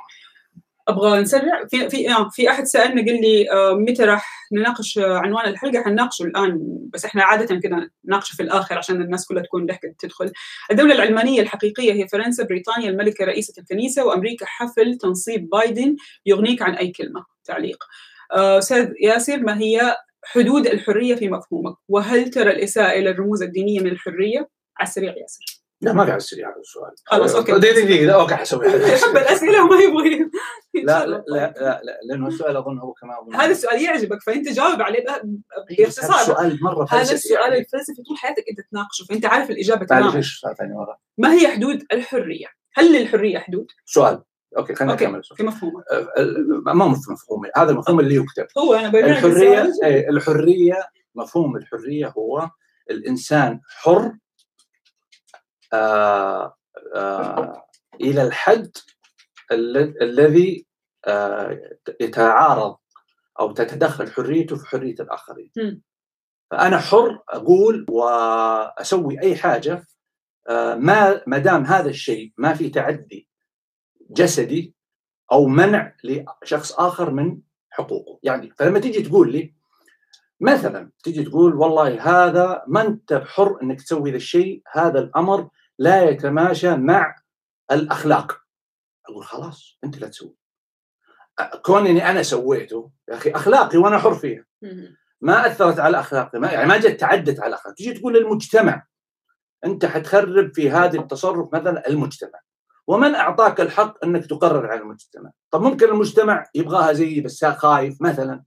أبغى نسرع في في آه في أحد سالنا قال لي آه متى راح نناقش عنوان الحلقة حنناقشه الآن بس إحنا عادة كذا نناقشه في الآخر عشان الناس كلها تكون لحقت تدخل. الدولة العلمانية الحقيقية هي فرنسا، بريطانيا، الملكة رئيسة الكنيسه وأمريكا حفل تنصيب بايدن يغنيك عن أي كلمة. تعليق. آه، أستاذ ياسر ما هي حدود الحرية في مفهومك؟ وهل ترى الإساءة إلى الرموز الدينية من الحرية؟ على السريع ياسر. لا ما في على السريع هذا السؤال. خلاص أوكي. دقيقة دقيقة أوكي حسوي. يحب الأسئلة وما يبغى لا لا لا لا لأنه السؤال أظن هو كمان هذا السؤال يعجبك فأنت جاوب عليه باختصار. سؤال مرة هذا السؤال يعني. الفلسفي طول حياتك أنت تناقشه فأنت عارف ثاني ورا ما هي حدود الحرية؟ هل للحرية حدود؟ سؤال. أوكي خلينا نكمل في مفهومك ما في مفهومي. هذا المفهوم اللي يكتب. هو أنا الحرية الحرية مفهوم الحرية هو الإنسان حر إلى الحد الذي آه يتعارض أو تتدخل حريته في حرية الآخرين. فأنا حر أقول وأسوي أي حاجة آه، ما ما دام هذا الشيء ما في تعدي جسدي أو منع لشخص آخر من حقوقه، يعني فلما تيجي تقول لي مثلا تيجي تقول والله هذا ما أنت بحر إنك تسوي ذا الشيء هذا الأمر لا يتماشى مع الأخلاق. أقول خلاص أنت لا تسوي. كون إني أنا سويته يا أخي أخلاقي وأنا حر فيها. ما أثرت على أخلاقي ما يعني ما جت تعدت على أخلاقي. تجي تقول للمجتمع أنت حتخرب في هذا التصرف مثلا المجتمع. ومن أعطاك الحق أنك تقرر على المجتمع؟ طب ممكن المجتمع يبغاها زيي بس خايف مثلا؟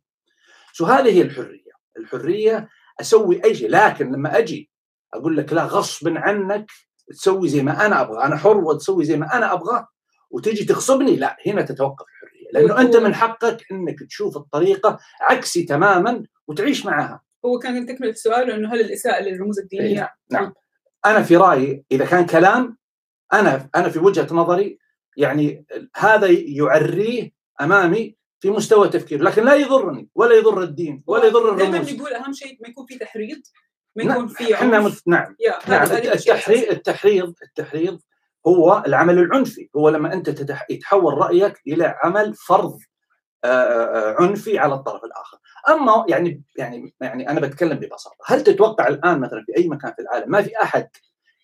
شو هذه هي الحرية؟ الحرية أسوي أي شيء لكن لما أجي أقول لك لا غصب عنك تسوي زي ما أنا أبغى أنا حر وتسوي زي ما أنا أبغى وتجي تغصبني لا هنا تتوقف الحرية لأنه أنت من حقك إنك تشوف الطريقة عكسي تماما وتعيش معها. هو كان تكمله السؤال إنه هل الإساءة للرموز الدينية؟ نعم. نعم. أنا في رأيي إذا كان كلام أنا أنا في وجهة نظري يعني هذا يعريه أمامي في مستوى تفكير لكن لا يضرني ولا يضر الدين ولا يضر الرموز. دائما نقول أهم شيء ما يكون في تحريض ما يكون نعم، في إحنا مت... نعم. نعم. التحريض التحريض التحريض هو العمل العنفي. هو لما أنت تتح... يتحول رأيك إلى عمل فرض عنفي على الطرف الآخر. أما يعني يعني يعني أنا بتكلم ببساطة. هل تتوقع الآن مثلا في أي مكان في العالم ما في أحد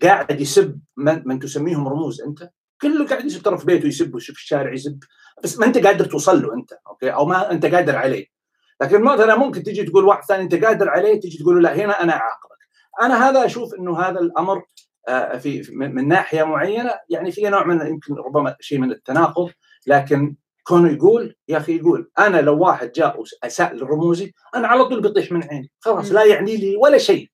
قاعد يسب من, من تسميهم رموز أنت؟ كله قاعد يسب ترى في بيته يسب وفي الشارع يسب. بس ما أنت قادر توصل له أنت أوكي؟ أو ما أنت قادر عليه. لكن مثلا ممكن تجي تقول واحد ثاني أنت قادر عليه؟ تجي تقول له لا هنا أنا أعاقبك. أنا هذا أشوف إنه هذا الأمر آه، في من ناحية معينة يعني في نوع من يمكن ربما شيء من التناقض لكن كونه يقول يا أخي يقول أنا لو واحد جاء اساء لرموزي أنا على طول بيطيح من عيني. خلاص لا يعني لي ولا شيء.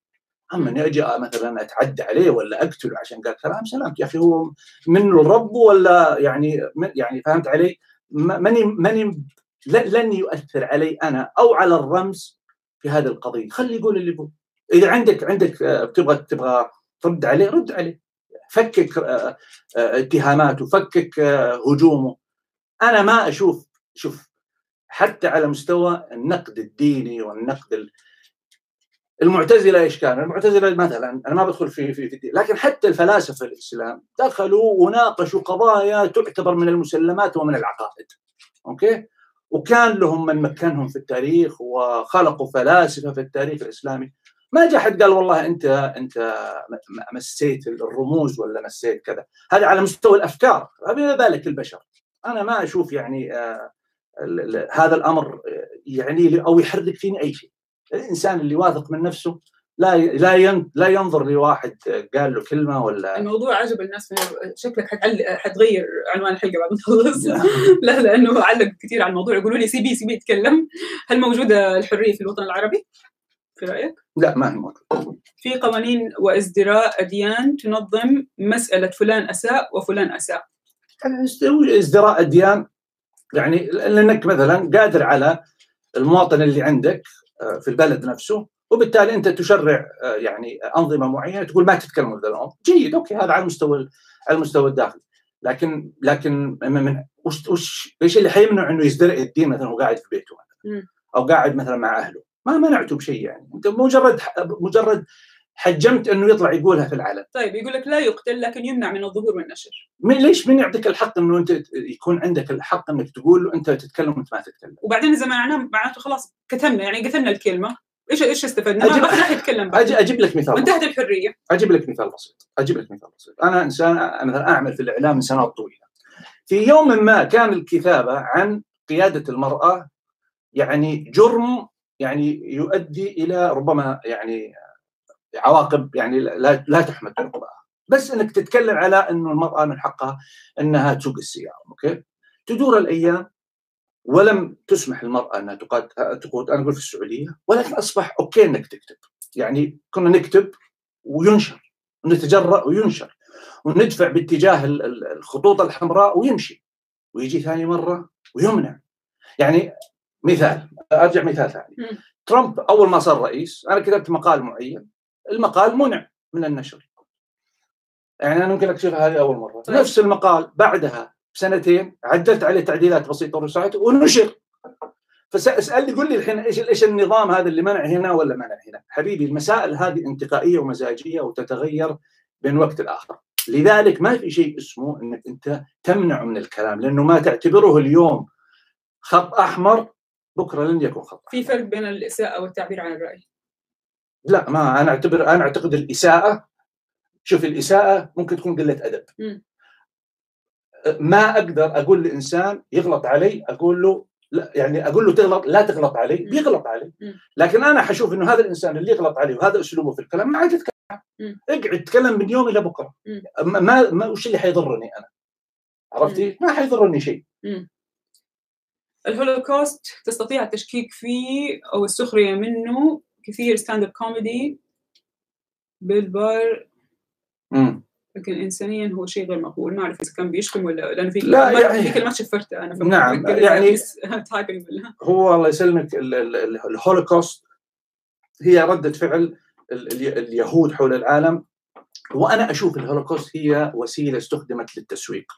أما إني أجي مثلا اتعدى عليه ولا أقتله عشان قال كلام سلامت يا أخي هو منه الرب ولا يعني يعني فهمت علي؟ ماني ماني لن يؤثر علي أنا أو على الرمز في هذه القضية خلي يقول اللي يقول إذا عندك عندك آه، تبغى تبغى ترد عليه رد عليه فكك آه، آه، اتهاماته فكك هجومه أنا ما أشوف شوف حتى على مستوى النقد الديني والنقد المعتزلة إيش كان؟ المعتزلة مثلا أنا ما بدخل في في, في الدين لكن حتى الفلاسفة الإسلام دخلوا وناقشوا قضايا تعتبر من المسلمات ومن العقائد. أوكي؟ وكان لهم من مكنهم في التاريخ وخلقوا فلاسفة في التاريخ الإسلامي. ما جاء حد قال والله أنت أنت مسيت الرموز ولا مسيت كذا. هذا على مستوى الأفكار بما ذلك البشر. أنا ما أشوف يعني آه هذا الأمر يعني أو يحرك فيني أي شيء. الإنسان اللي واثق من نفسه لا لا لا ينظر لواحد قال له كلمة ولا الموضوع عجب الناس شكلك حتغير عنوان الحلقة بعد ما تخلص. لا لأنه علق كثير على الموضوع. يقولوا لي سي بي سي بي يتكلم. هل موجودة الحرية في الوطن العربي؟ في رأيك؟ لا ما هي موجودة. في قوانين وازدراء أديان تنظم مسألة فلان أساء وفلان أساء. ازدراء أديان يعني لأنك مثلا قادر على المواطن اللي عندك آه، في البلد نفسه وبالتالي أنت تشرع آه، يعني أنظمة معينة تقول ما تتكلموا ذا الامر جيد أوكي هذا على المستوى على المستوى الداخلي. لكن لكن من وش وش إيش اللي حيمنع إنه يزدرئ الدين مثلا وهو قاعد في بيته مثلا؟ أو قاعد مثلا مع أهله؟ ما منعته بشيء يعني. أنت مجرد مجرد حجمت إنه يطلع يقولها في العلن طيب يقول لك لا يقتل لكن يمنع من الظهور والنشر. من ليش من يعطيك الحق إنه أنت يكون عندك الحق إنك تقول انت تتكلم وأنت ما تتكلم؟ وبعدين إذا معناه معناته خلاص كتمنا يعني قتلنا الكلمة. إيش إيش استفدنا؟ أجيب... ما راح يتكلم أجيب, أجيب لك مثال وانتهت الحرية. أجيب لك مثال بسيط. أجيب لك مثال بسيط. أنا انسان مثلا أعمل في الإعلام من سنوات طويلة. في يوم ما كان الكتابة عن قيادة المرأة يعني جرم يعني يؤدي إلى ربما يعني عواقب يعني لا لا تحمد عقباها بس إنك تتكلم على إنه المرأة من حقها إنها تسوق السيارة أوكي؟ تدور الأيام ولم تسمح أنها تقاد تقود. أنا أقول في السعودية ولكن أصبح أوكي إنك تكتب. يعني كنا نكتب وينشر نتجرأ وينشر وندفع باتجاه الخطوط الحمراء ويمشي. ويجي ثاني مرة ويمنع. يعني مثال أرجع مثال ثاني. ترامب أول ما صار رئيس أنا كتبت مقال معين. المقال منع من النشر. يعني أنا ممكن اكشفها هذه أول مرة. طيب. نفس المقال بعدها بسنتين عدلت عليه تعديلات بسيطة ورسعت ونشر فاسالني قول لي الحين إيش إيش النظام هذا اللي منع هنا ولا منع هنا؟ حبيبي المسائل هذه انتقائية ومزاجية وتتغير بين وقت الآخر. لذلك ما في شيء اسمه إنك أنت تمنع من الكلام لأنه ما تعتبره اليوم خط أحمر بكرة لن يكون خط أحمر. في فرق بين الإساءة والتعبير عن الرأي. لا ما أنا اعتبر أنا أعتقد الإساءة شوف الإساءة ممكن تكون قلة أدب. م. ما أقدر أقول لإنسان يغلط علي أقول له لا يعني أقول له تغلط لا تغلط علي بيغلط علي. لكن أنا حشوف إنه هذا الإنسان اللي يغلط علي وهذا أسلوبه في الكلام ما عاد يتكلم اقعد تكلم من يوم إلى بكرة. ما ما وش اللي حيضرني أنا؟ عرفتي؟ ما حيضرني شيء. الهولوكوست تستطيع التشكيك فيه أو السخرية منه كثير stand up comedy بالبار لكن انسانيا هو شيء غير مقبول. ما أعرف إذا كان بيشتم ولا لأنه في لا يعني في كلمات شفرتها أنا نعم يعني هو الله يسلمك الهولوكوست هي رده فعل اليهود حول العالم. وأنا أشوف الهولوكوست هي وسيلة استخدمت للتسويق.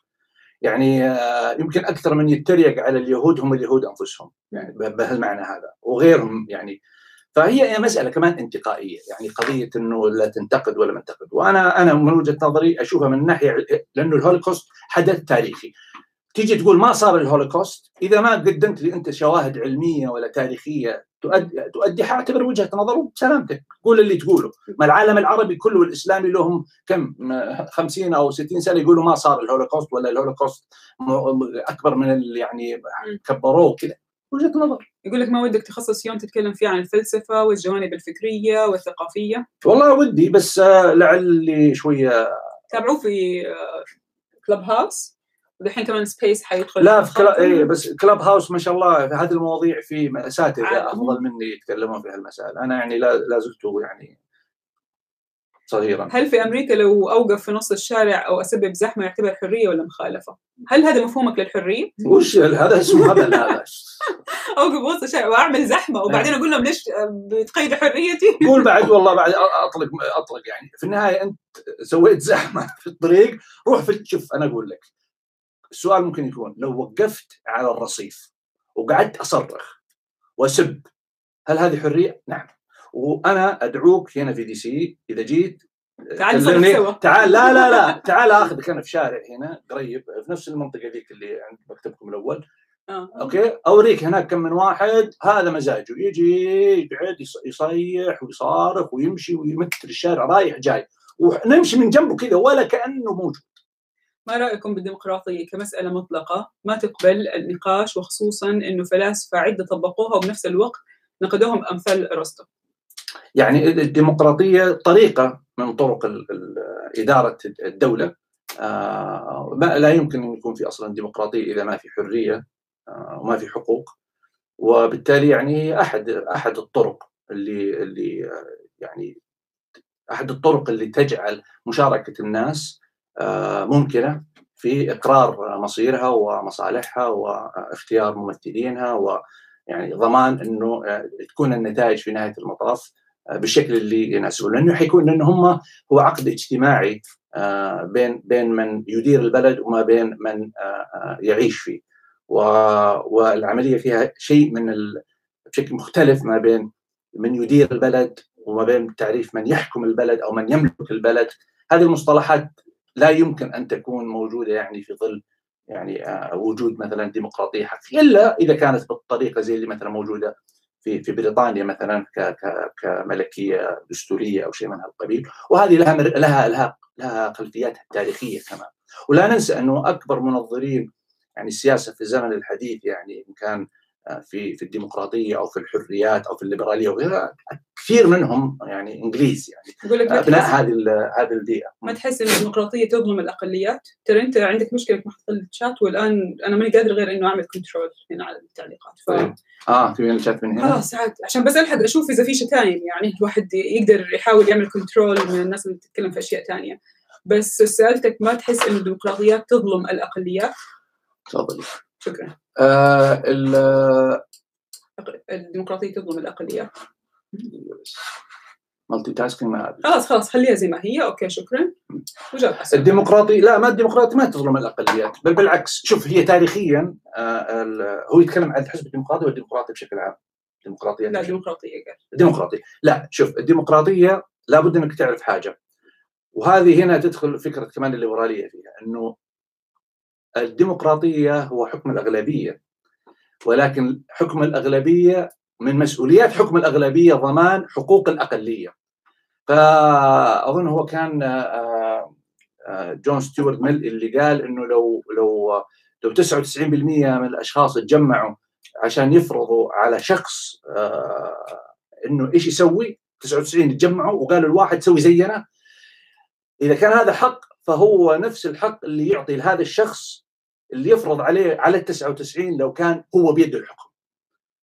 يعني آه، يمكن أكثر من يتريق على اليهود هم اليهود أنفسهم. يعني بهالمعنى هذا. وغيرهم يعني فهي مسألة كمان انتقائية يعني قضية إنه لا تنتقد ولا منتقد وأنا أنا من وجهة نظري أشوفها من ناحية لأنه الهولوكوست حدث تاريخي. تيجي تقول ما صار الهولوكوست إذا ما قدمت لي أنت شواهد علمية ولا تاريخية تؤدي تؤدي حأعتبر وجهة نظر بسلامتك قول اللي تقوله. ما العالم العربي كله والإسلامي لهم كم 50 أو 60 سنة يقولوا ما صار الهولوكوست ولا الهولوكوست أكبر من يعني كبروه كذا وجهه نظر يقول لك ما ودك تخصص يوم تتكلم فيه عن الفلسفة والجوانب الفكرية والثقافية. والله ودي بس آه، لعلي شوية. تابعوه في Club آه، house ودحين كمان Space حيدخل لا في Clu... اي بس Clubhouse ما شاء الله في هذه المواضيع في اساتذه أفضل مني يتكلمون في هالمسائل. أنا يعني لا, لا زلت يعني صغيرا هل في أمريكا لو أوقف في نص الشارع أو أسبب زحمة يعتبر حرية ولا مخالفة؟ هل هذا مفهومك للحرية؟ وش هذا اسمه هبل هذا أوقف وسط الشارع وأعمل زحمة وبعدين أقول لهم ليش بتقيدوا حريتي؟ قول بعد والله بعد أطلق أطلق يعني في النهاية أنت سويت زحمة في الطريق روح في شوف أنا أقول لك السؤال ممكن يكون لو وقفت على الرصيف وقعدت أصرخ وأسب هل هذه حرية؟ نعم وأنا أدعوك هنا في DC إذا جيت تعال تعال لا لا لا. تعال آخذك أنا في شارع هنا قريب في نفس المنطقة ذيك اللي عند مكتبكم الأول. آه. أوكي؟ أوريك هناك كم من واحد. هذا مزاجه. يجي يقعد يصيح ويصارخ ويمشي ويمتر الشارع رايح جاي. ونمشي من جنبه كذا ولا كأنه موجود. ما رأيكم بالديمقراطية كمسألة مطلقة؟ ما تقبل النقاش وخصوصا إنه فلاسفة عدة طبقوها وبنفس الوقت نقدوهم أمثال أرسطو. يعني الديمقراطية طريقة من طرق إدارة الدولة. آه، لا يمكن أن يكون في أصلا ديمقراطية إذا ما في حرية آه، وما في حقوق. وبالتالي يعني احد أحد الطرق اللي اللي يعني أحد الطرق اللي تجعل مشاركة الناس ممكنة في إقرار مصيرها ومصالحها واختيار ممثلينها ويعني ضمان إنه تكون النتائج في نهاية المطاف. بالشكل اللي يناسبه لأنه حيكون لأنه هم هو عقد اجتماعي بين بين من يدير البلد وما بين من يعيش فيه. والعملية فيها شيء من بشكل مختلف ما بين من يدير البلد وما بين تعريف من يحكم البلد أو من يملك البلد. هذه المصطلحات لا يمكن أن تكون موجودة يعني في ظل يعني وجود مثلا ديمقراطية حقيقية إلا إذا كانت بالطريقة زي اللي مثلا موجودة في في بريطانيا مثلا كملكية دستورية أو شيء من هالقبيل. وهذه لها لها لها لها خلفياتها التاريخيه كمان. ولا ننسى أنه أكبر منظرين يعني السياسة في الزمن الحديث يعني إن كان في في الديمقراطية أو في الحريات أو في الليبرالية وغيرها كثير منهم يعني إنجليز يعني. أبناء هذه هذه البيئة. ما تحس إن الديمقراطية تظلم الأقليات؟ ترى أنت عندك مشكلة في محطة الشات والآن أنا ماني قادر غير إنه أعمل control هنا على التعليقات ف... آه تبين الشات من هنا؟ آه ساعات عشان بس ألحق أشوف إذا في شتايم يعني الواحد يقدر يحاول يعمل control من الناس اللي تتكلم في أشياء ثانية بس سألتك ما تحس انه الديمقراطيات تظلم الأقليات؟ تفضلي شكرا. آه الديمقراطية تظلم الاقليات مالتي تاسكينج ما خلاص خلاص خليها زي ما هي. أوكي شكرا. وجاب الديمقراطي لا ما الديمقراطي ما تظلم الاقليات بل بالعكس. شوف هي تاريخيا آه هو يتكلم عن الحزب الديمقراطي والديمقراطي بشكل عام. الديمقراطيه لا الديمقراطيه قال الديمقراطيه لا شوف الديمقراطية لابد إنك تعرف حاجة. وهذه هنا تدخل فكرة كمان الليبرالية فيها إنه الديمقراطية هو حكم الأغلبية. ولكن حكم الأغلبية من مسؤوليات حكم الأغلبية ضمان حقوق الأقلية. فأظن هو كان جون ستيوارت ميل اللي قال إنه لو لو لو 99% من الأشخاص تجمعوا عشان يفرضوا على شخص إنه إيش يسوي؟ 99 تجمعوا وقالوا الواحد سوي زينا. إذا كان هذا حق فهو نفس الحق اللي يعطي لهذا الشخص اللي يفرض عليه على ال 99 لو كان هو بيده الحكم.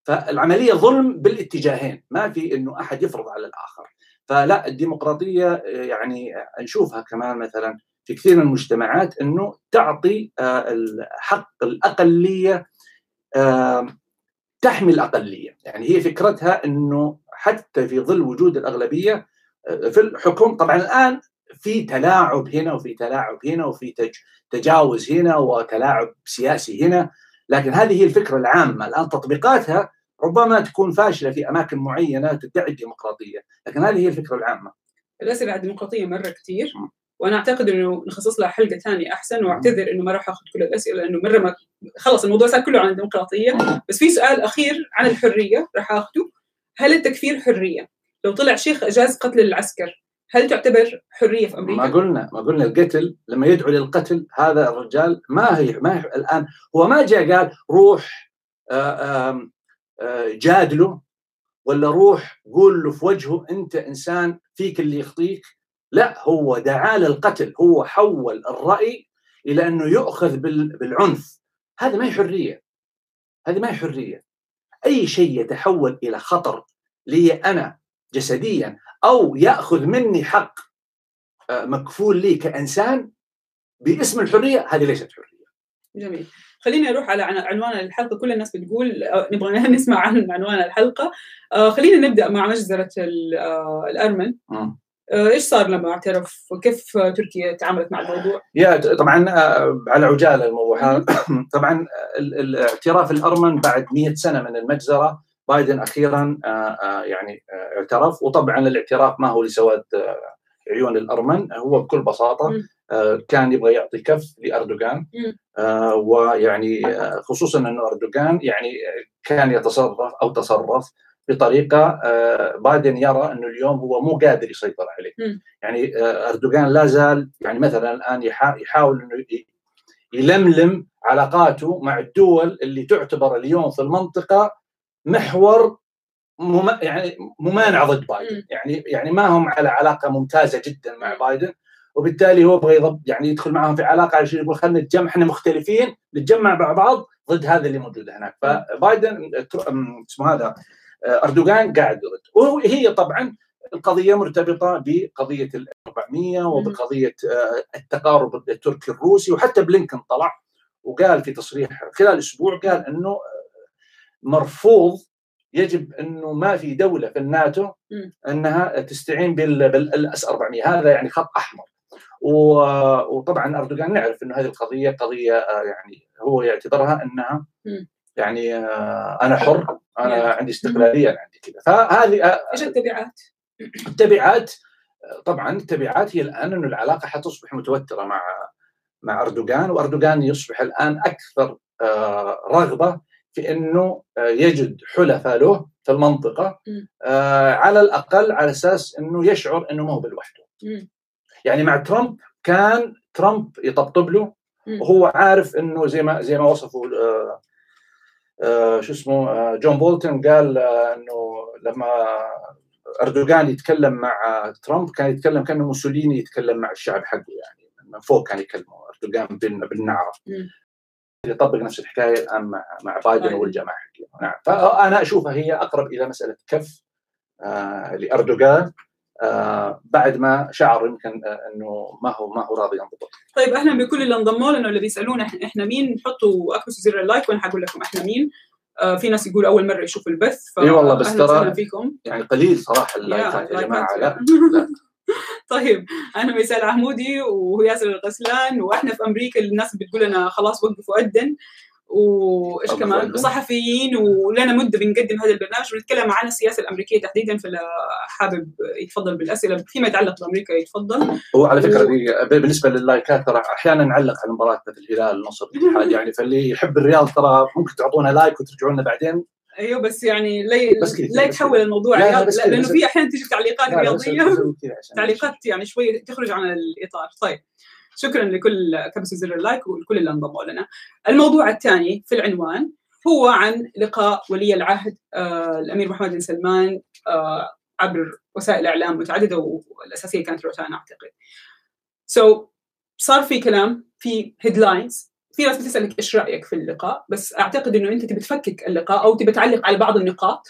فالعملية ظلم بالاتجاهين، ما في إنه أحد يفرض على الآخر. فلا الديمقراطية يعني نشوفها كمان مثلا في كثير من المجتمعات إنه تعطي حق الأقلية تحمي الأقلية، يعني هي فكرتها إنه حتى في ظل وجود الأغلبية في الحكم طبعا الآن في تلاعب هنا وفي تلاعب هنا وفي تجاوز هنا وتلاعب سياسي هنا لكن هذه هي الفكرة العامة. الآن تطبيقاتها ربما تكون فاشلة في أماكن معينة تدعي الديمقراطية لكن هذه هي الفكرة العامة. الاسئله على الديمقراطية مرة كثير وأنا أعتقد إنه نخصص لها حلقة ثانية أحسن وأعتذر إنه ما راح أخذ كل الأسئلة لأنه مرة ما خلص الموضوع صار كله عن الديمقراطية. بس في سؤال أخير عن الحرية راح اخذه هل التكفير حرية؟ لو طلع شيخ إجاز قتل العسكر هل تعتبر حرية في أمريكا؟ ما قلنا ما قلنا القتل لما يدعو للقتل هذا الرجال ما هي ما هي الآن. هو ما جاء قال روح آآ آآ جادله ولا روح قول له في وجهه أنت إنسان فيك اللي يخطيك؟ لا هو دعا للقتل هو حول الرأي إلى أنه يؤخذ بالعنف. هذا ما هي حرية. هذه ما هي حرية. أي شيء يتحول إلى خطر لي أنا جسديا أو يأخذ مني حق مكفول لي كإنسان باسم الحرية هذه ليست حرية. جميل. خليني أروح على عنوان الحلقة كل الناس بتقول نبغى نسمع عن عنوان الحلقة خلينا نبدأ مع مجزرة الأرمن. إيش صار لما اعترف وكيف تركيا تعاملت مع الموضوع؟ يا طبعا على عجالة الموضوع طبعا الاعتراف الأرمن بعد 100 سنة من المجزرة بايدن أخيرا يعني اعترف. وطبعا الاعتراف ما هو لسواد عيون الأرمن. هو بكل بساطة كان يبغى يعطي كف لأردوغان. ويعني خصوصا إنه أردوغان يعني كان يتصرف أو تصرف بطريقة بايدن يرى إنه اليوم هو مو قادر يسيطر عليه. يعني أردوغان لا زال يعني مثلا الآن يحاول إنه يلملم علاقاته مع الدول اللي تعتبر اليوم في المنطقة محور مم... يعني ممانعه ضد بايدن. يعني يعني ما هم على علاقة ممتازة جدا مع بايدن وبالتالي هو يبغى يضب يعني يدخل معهم في علاقة عشان يقول خلينا نتجمع إحنا مختلفين نتجمع مع بعض ضد هذا اللي موجود هناك. فبايدن اسمه هذا أردوغان قاعد يرد وهي طبعا القضية مرتبطة بقضية ال 400 وبقضية التقارب التركي الروسي وحتى بلينكن طلع وقال في تصريح خلال أسبوع قال إنه مرفوض يجب أنه ما في دولة في الناتو أنها تستعين بالأس 400 هذا يعني خط أحمر. وطبعا أردوغان نعرف إنه هذه القضية قضية يعني هو يعتبرها إنها يعني أنا حر أنا عندي استقلالية أنا عندي كذا. فهذه إيش التبعات؟ التبعات طبعا التبعات هي الآن إنه العلاقة حتصبح متوترة مع مع أردوغان وأردوغان يصبح الآن أكثر رغبة في أنه يجد حلفاء له في المنطقة على الأقل على أساس أنه يشعر أنه ما هو بالوحدة. يعني مع ترامب كان ترامب يطبطب له وهو عارف أنه زي ما زي ما وصفوا آه آه شو اسمه آه جون بولتون قال أنه لما أردوغان يتكلم مع ترامب كان يتكلم كانه موسوليني يتكلم مع الشعب حقه يعني من فوق كان يكلمه أردوغان بالنعره يطبق نفس الحكاية الان مع مع بايدن والجماعة نعم فأنا أشوفها هي أقرب إلى مسألة كف آه لأردوغان آه بعد ما شعر يمكن آه إنه ما هو ما هو راضي ينضبط. طيب أهلا بكل اللي انضموا لنا واللي بيسالونا إحنا مين حطوا اكبسوا زر اللايك وأنا حقول لكم إحنا مين. آه في ناس يقول أول مرة يشوفوا البث إي والله بس ترى يعني قليل صراحة اللايكات يا جماعة لا, لا. طيب أنا ميساء العمودي وياسر الغسلان وإحنا في أمريكا الناس بتقول لنا خلاص وقفوا اذن وإيش كمان؟ وصحفيين ولنا مدة بنقدم هذا البرنامج ونتكلم عن السياسة الأمريكية تحديدا فاللي حابب يتفضل بالأسئلة فيما يتعلق بأمريكا يتفضل. هو على فكرة و... بالنسبة لللايكات ترى أحيانا نعلق على مباراه الهلال النصر الاتحاد يعني فاللي يحب الرياض ترى ممكن تعطونا لايك وترجعوا لنا بعدين. أيوه بس يعني لا بس لا يتحول الموضوع لا, لا لأنه في أحيانا تيجي تعليقات رياضيه تعليقات يعني شوي تخرج عن الإطار طيب شكرا لكل كبسوا زر اللايك ولكل اللي انضموا لنا. الموضوع الثاني في العنوان هو عن لقاء ولي العهد آه الأمير محمد بن سلمان آه عبر وسائل إعلام متعددة والأساسية كانت روتانا أعتقد. so, صار في كلام في headlines في ناس بتسالك إيش رأيك في اللقاء بس أعتقد إنه أنت تبي تفكك اللقاء أو تبي تعلق على بعض النقاط.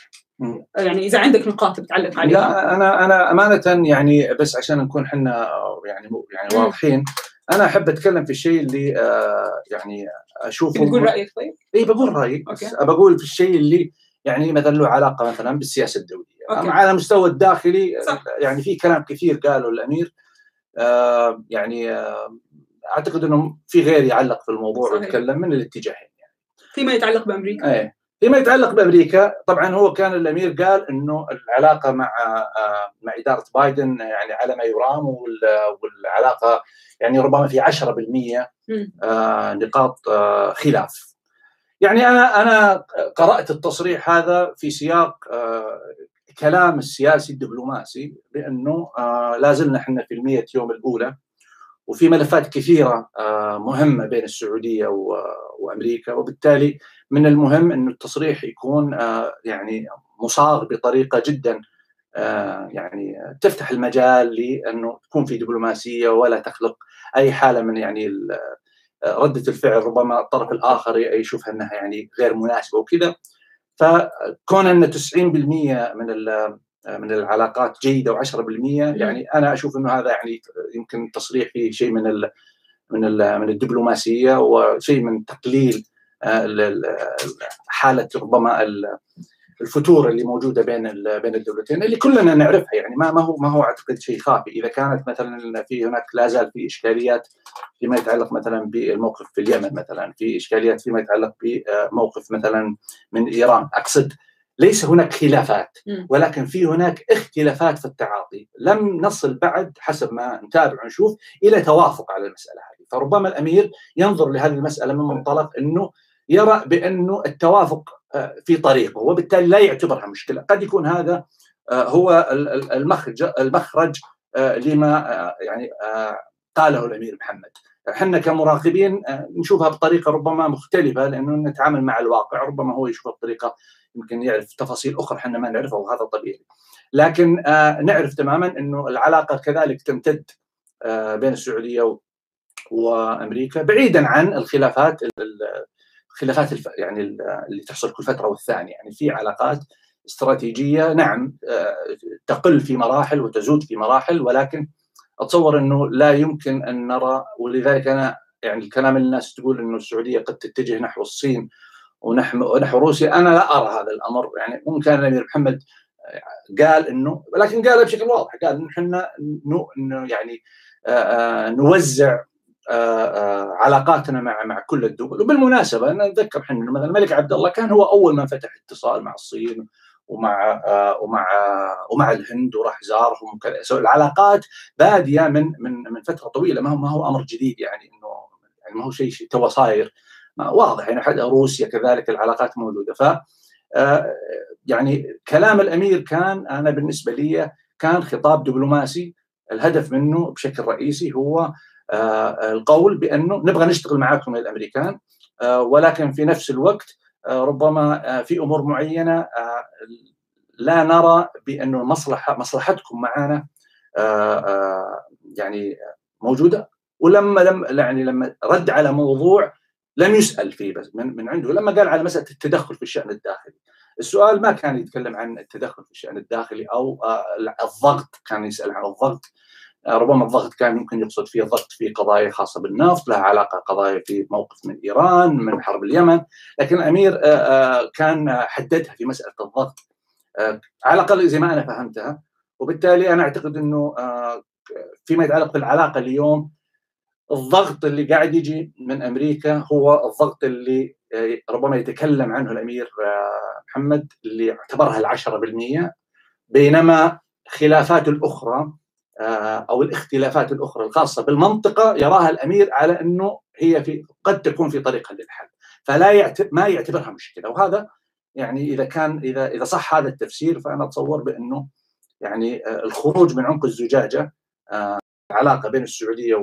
يعني إذا عندك نقاط بتعلق عليها لا أنا أنا أمانة يعني بس عشان نكون إحنا يعني يعني واضحين أنا أحب أتكلم في الشيء اللي آه يعني أشوفه بتقول رأيك طيب؟ اي بقول رأيي بس بقول في الشيء اللي يعني مثلا له علاقة مثلا بالسياسة الدولية أوكي. على المستوى الداخلي صح. يعني في كلام كثير قاله الأمير آه يعني آه أعتقد إنه في غير يعلق في الموضوع صحيح. ويتكلم من الاتجاهين. يعني فيما يتعلق بأمريكا. إيه. فيما يتعلق بأمريكا طبعا هو كان الأمير قال إنه العلاقة مع آه مع إدارة بايدن يعني على ما يرام والعلاقة يعني ربما في 10% آه نقاط آه خلاف. يعني أنا أنا قرأت التصريح هذا في سياق كلام السياسي الدبلوماسي بأنه لا زلنا إحنا في المية يوم الأولى. وفي ملفات كثيرة آه مهمة بين السعودية وأمريكا. وبالتالي من المهم إنه التصريح يكون آه يعني مصاغ بطريقة جدا يعني تفتح المجال لإنه تكون في دبلوماسية ولا تخلق أي حالة من يعني ردة الفعل ربما الطرف الآخر يشوفها إنها يعني غير مناسبة وكذا. فكون إن 90% من من العلاقات جيدة و10% يعني أنا أشوف إنه هذا يعني يمكن التصريح فيه شيء من ال من ال من الدبلوماسية وشيء من تقليل حالة ربما الفتور اللي موجودة بين بين الدولتين اللي كلنا نعرفها. يعني ما ما هو ما هو أعتقد شيء خافي. إذا كانت مثلا في هناك لا زال في إشكاليات فيما يتعلق مثلا بالموقف في اليمن مثلا في إشكاليات فيما يتعلق بموقف مثلا من إيران. أقصد ليس هناك خلافات ولكن في هناك اختلافات في التعاطي. لم نصل بعد حسب ما نتابع ونشوف إلى توافق على المسألة هذه. فربما الأمير ينظر لهذه المسألة من منطلق إنه يرى بأنه التوافق في طريقه وبالتالي لا يعتبرها مشكلة. قد يكون هذا هو المخرج المخرج لما يعني قاله الأمير محمد. إحنا كمراقبين نشوفها بطريقة ربما مختلفة لأنه نتعامل مع الواقع ربما هو يشوفها بطريقة يمكن يعرف تفاصيل أخرى إحنا ما نعرفها وهذا طبيعي. لكن نعرف تماما إنه العلاقة كذلك تمتد بين السعودية وأمريكا بعيدا عن الخلافات الخلافات الف... يعني اللي تحصل كل فترة والثانية. يعني في علاقات استراتيجية نعم تقل في مراحل وتزود في مراحل ولكن أتصور إنه لا يمكن أن نرى ولذلك أنا يعني الكلام الناس تقول إنه السعودية قد تتجه نحو الصين ونحو نحو روسيا أنا لا أرى هذا الأمر. يعني ممكن الأمير محمد قال إنه ولكن قالها بشكل واضح قال إنه إحنا يعني نوزع علاقاتنا مع مع كل الدول. وبالمناسبة أنا أتذكر إحنا مثلا الملك عبد الله كان هو أول من فتح اتصال مع الصين. ومع ومع ومع الهند وراح زارهم وكذا. العلاقات بادية من من من فترة طويلة. ما هو ما هو أمر جديد يعني إنه يعني ما هو شيء شيء تو صاير. واضح يعني حتى روسيا كذلك العلاقات موجودة. ف يعني كلام الأمير كان أنا بالنسبة لي كان خطاب دبلوماسي. الهدف منه بشكل رئيسي هو القول بأنه نبغى نشتغل معاكم الأمريكان ولكن في نفس الوقت ربما في أمور معينة لا نرى بانه المصلحه مصلحتكم معنا يعني موجودة ولما لم يعني لما رد على موضوع لم يسأل فيه بس من, من عنده لما قال على مسألة التدخل في الشأن الداخلي. السؤال ما كان يتكلم عن التدخل في الشأن الداخلي أو الضغط كان يسأل عن الضغط ربما الضغط كان يمكن يقصد فيه الضغط في قضايا خاصة بالنفط لها علاقة قضايا في موقف من إيران من حرب اليمن لكن الأمير كان حددها في مسألة الضغط. على الأقل زي ما أنا فهمتها. وبالتالي أنا أعتقد إنه فيما يتعلق بالعلاقة اليوم الضغط اللي قاعد يجي من أمريكا هو الضغط اللي ربما يتكلم عنه الأمير محمد اللي اعتبرها العشرة بالمية بينما خلافاته الأخرى أو الاختلافات الأخرى الخاصة بالمنطقة يراها الأمير على أنه هي في قد تكون في طريقها للحل. فلا ما يعتبرها مشكلة. وهذا يعني إذا كان إذا إذا صح هذا التفسير فأنا أتصور بأنه يعني الخروج من عنق الزجاجة علاقة بين السعودية